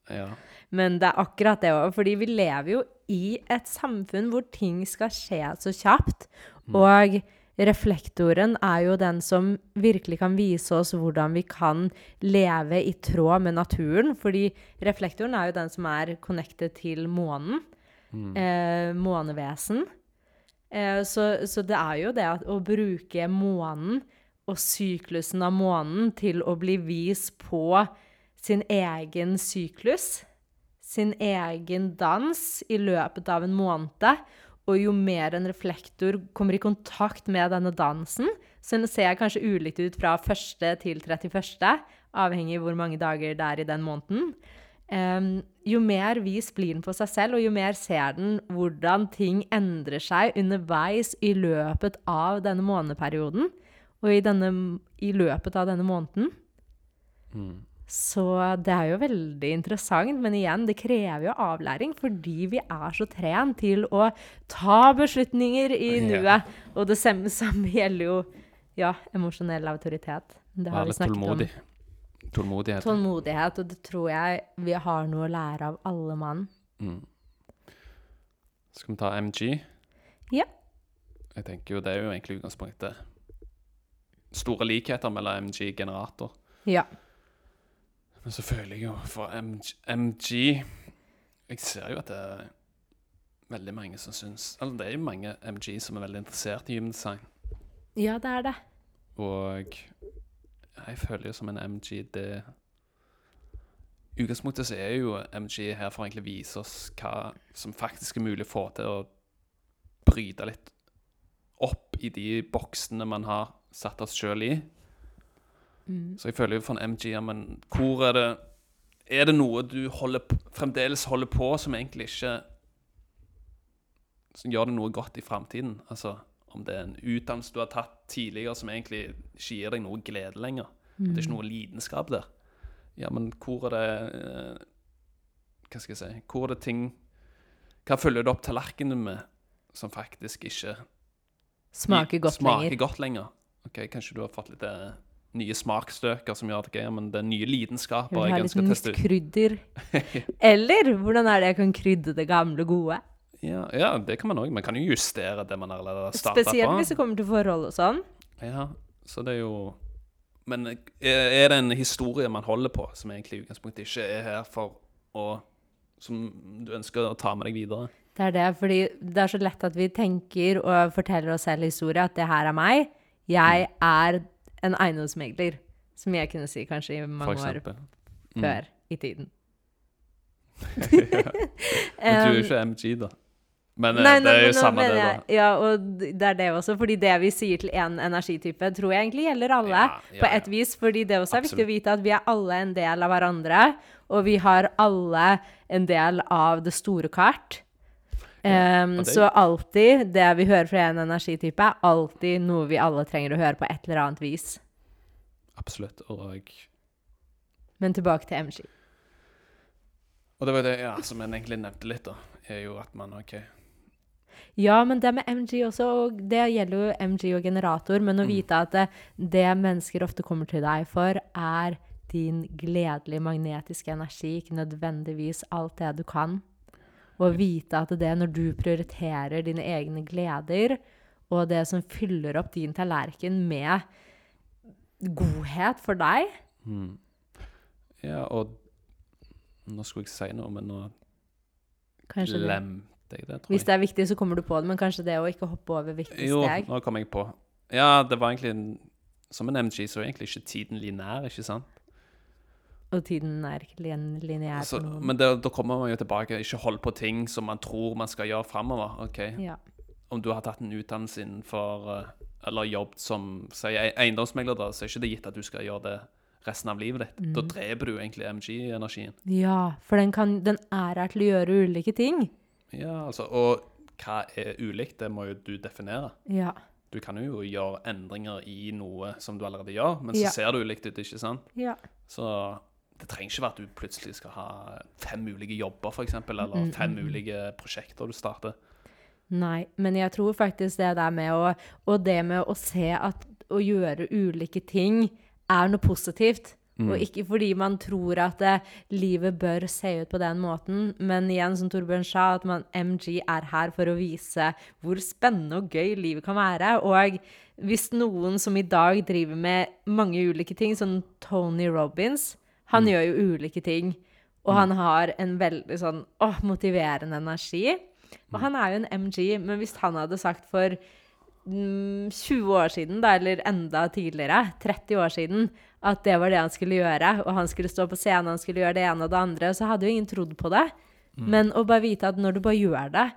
Ja. Men det er akkurat det òg, fordi vi lever jo i et samfunn hvor ting skal skje så kjapt. Og reflektoren er jo den som virkelig kan vise oss hvordan vi kan leve i tråd med naturen. Fordi reflektoren er jo den som er connected til månen. Eh, månevesen. Eh, så, så det er jo det at å bruke månen og syklusen av månen til å bli vis på sin egen syklus, sin egen dans i løpet av en måned. Og jo mer en reflektor kommer i kontakt med denne dansen, så den ser kanskje ulikt ut fra 1. til 31., avhengig av hvor mange dager det er i den måneden. Um, jo mer vis blir den på seg selv, og jo mer ser den hvordan ting endrer seg underveis i løpet av denne måneperioden, og i, denne, i løpet av denne måneden. Så det er jo veldig interessant, men igjen, det krever jo avlæring fordi vi er så trent til å ta beslutninger i Ja. nuet. Og det samme, samme *laughs* gjelder jo ja, emosjonell autoritet. Det har vi snakket tålmodig. om. Tålmodighet. Tålmodighet, og det tror jeg vi har noe å lære av alle mann. Mm. Skal vi ta MG? Ja. Jeg tenker jo det er jo egentlig utgangspunktet. Store likheter mellom MG og generator. Ja. Men så føler jeg jo for MG, Jeg ser jo at det er veldig mange som syns Eller det er jo mange MG som er veldig interessert i human design. ja, det er det. Og jeg føler jo som en MG det utgangspunktet så er jo MG her for å egentlig vise oss hva som faktisk er mulig å få til å bryte litt opp i de boksene man har satt oss sjøl i. Så jeg føler jo for en MG men hvor er det Er det noe du holder, fremdeles holder på som egentlig ikke Som gjør det noe godt i framtiden? Altså om det er en utdannelse du har tatt tidligere som egentlig ikke gir deg noe glede lenger. At det er ikke noe lidenskap der. Ja, men hvor er det eh, Hva skal jeg si Hvor er det ting Hva følger du opp tallerkenen med som faktisk ikke Smaker godt smaker lenger. godt lenger? Ok, Kanskje du har fått litt eh, nye smakstøker som gjør at ok, ja, men det er nye lidenskaper Jeg jeg å teste ut. krydder. *laughs* Eller hvordan er det jeg kan krydde det gamle gode? Ja, ja, det kan man òg. Man kan jo justere det man allerede har starta på. Spesielt hvis det kommer til forhold og sånn. Ja, så det er jo Men er er det en historie man holder på, som egentlig i utgangspunktet ikke er her for å Som du ønsker å ta med deg videre? Det er det, fordi det er så lett at vi tenker og forteller oss selv historie at det her er meg. Jeg er en eiendomsmegler, som jeg kunne si kanskje i mange år. Mm. før i tiden. Men du er jo ikke MG, da. Men eh, Nei, det er jo samme det, jeg- da. Ja, og det er det også. Fordi det vi sier til én energitype, tror jeg egentlig gjelder alle. Ja, ja, På ja. et vis. Fordi det også er viktig å vite at vi er alle en del av hverandre. Og vi har alle en del av det store kart. Em, ja, Så alltid det vi hører fra en energitype, er alltid noe vi alle trenger å høre på et eller annet vis. Absolutt. Og, Men tilbake til MG. og det var det ja, som jeg egentlig nevnte litt, da. Er jo at man OK. Ja, men det med MG også, og det gjelder jo MG og generator, men å vite at det, det mennesker ofte kommer til deg for, er din gledelige magnetiske energi, ikke nødvendigvis alt det du kan. Og vite at det når du prioriterer dine egne gleder, og det som fyller opp din tallerken med godhet for deg Mm. Ja, og Nå skulle jeg si noe, men nå Kanskje glemte jeg det, tror Hvis det er viktig, så kommer du på det, men kanskje det å ikke hoppe over viktige Jo, steg. nå kom jeg på. Ja, det var egentlig Som en MG så er egentlig ikke tiden linær, ikke sant? Og tiden er ikke lin- lineær Altså, men det, da kommer man jo tilbake. Ikke hold på ting som man tror man skal gjøre framover. OK, Ja. om du har tatt en utdannelse innenfor eh, Eller jobbet som si, ei- eiendomsmegler, da, så er ikke det gitt at du skal gjøre det resten av livet ditt. Da dreper du egentlig MG-energien. Ja, for den, kan, den er her til å gjøre ulike ting. Ja, altså, Og hva er ulikt? Det må jo du definere. Ja. Du kan jo gjøre endringer i noe som du allerede gjør, men så Ja. ser det ulikt ut, ikke sant? ja. Så Det trenger ikke være at du plutselig skal ha fem ulike jobber, f.eks., eller fem ulike prosjekter du starter. Nei, men jeg tror faktisk det der med å Og det med å se at å gjøre ulike ting er noe positivt. Og ikke fordi man tror at det, livet bør se ut på den måten, men igjen, som Torbjørn sa, at man, MG er her for å vise hvor spennende og gøy livet kan være. Og hvis noen som i dag driver med mange ulike ting, som Tony Robins, han gjør jo ulike ting. Og han har en veldig sånn åh, motiverende energi. Og han er jo en MG, men hvis han hadde sagt for mm, 20 år siden, da, eller enda tidligere, 30 år siden, at det var det han skulle gjøre, og han skulle stå på scenen, han skulle gjøre det ene og det andre, så hadde jo ingen trodd på det. Men å bare vite at når du bare gjør det,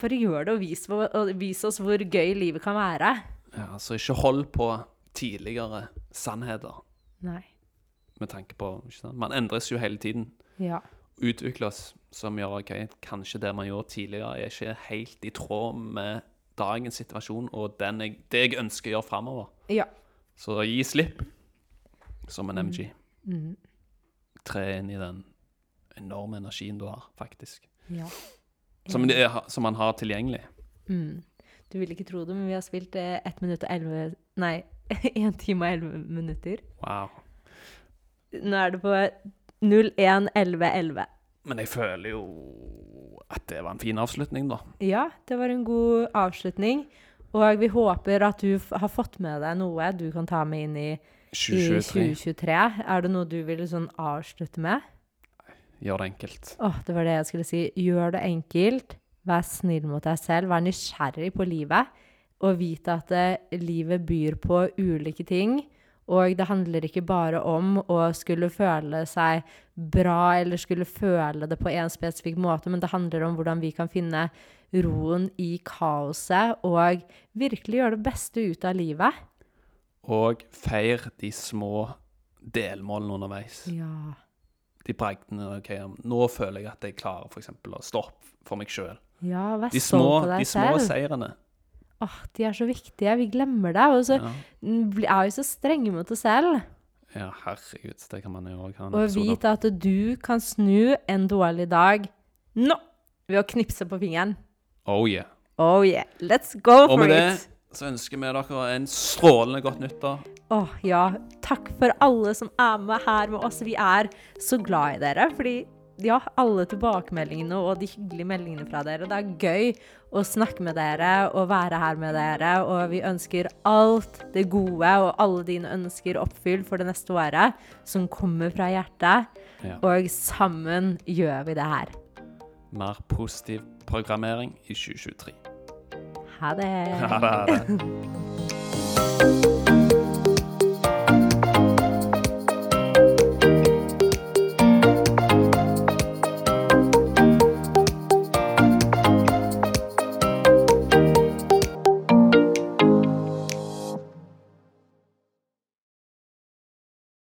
bare gjør det og vis, og vis oss hvor gøy livet kan være. Ja, så ikke hold på tidligere sannheter Nei. Med tanke på? Man endres jo hele tiden. Ja. Utvikles som gjør OK, kanskje det man gjorde tidligere, er ikke helt i tråd med dagens situasjon og den jeg, det jeg ønsker å gjøre framover. Ja. Så gi slipp som en MG. Mm. Tre inn i den enorme energien du har, faktisk. ja. Som, det som man har tilgjengelig. Mm. Du vil ikke tro det, men vi har spilt eh, 1 minutt og 11 Nei, *laughs* 1 time og 11 minutter. Wow. Nå er det på 01.11.11. Men jeg føler jo at det var en fin avslutning, da. Ja, det var en god avslutning. Og vi håper at du har fått med deg noe du kan ta med inn i, i 2023. 2023. Er det noe du vil sånn avslutte med? Gjør det enkelt. Åh, det var det jeg skulle si. Gjør det enkelt. Vær snill mot deg selv. Vær nysgjerrig på livet. Og vite at eh, livet byr på ulike ting. Og det handler ikke bare om å skulle føle seg bra eller skulle føle det på en spesifikk måte, men det handler om hvordan vi kan finne roen i kaoset og virkelig gjøre det beste ut av livet. Og feir de små delmålene underveis. Ja. De bragdene OK, nå føler jeg at jeg klarer f.eks. å stå opp for meg sjøl. Ja, vær De stolt små, av deg de små selv. seirene. Åh, de er så viktige. Vi glemmer det. Og så Ja. er vi så strenge mot oss selv. ja, herregud, det kan man jo òg ha en episode Og vite at du kan snu en dårlig dag nå ved å knipse på fingeren. Oh yeah. Oh yeah, let's go for it. Og med det så ønsker vi dere en strålende godt nyttår. Åh, ja. Takk for alle som er med her med oss. Vi er så glad i dere. Fordi, ja, alle tilbakemeldingene og de hyggelige meldingene fra dere. Det er gøy å snakke med dere og være her med dere. Og vi ønsker alt det gode og alle dine ønsker oppfylt for det neste året, som kommer fra hjertet. Ja. Og sammen gjør vi det her. Mer positiv programmering i 2023. *laughs* Ha det. Ha det. ha det.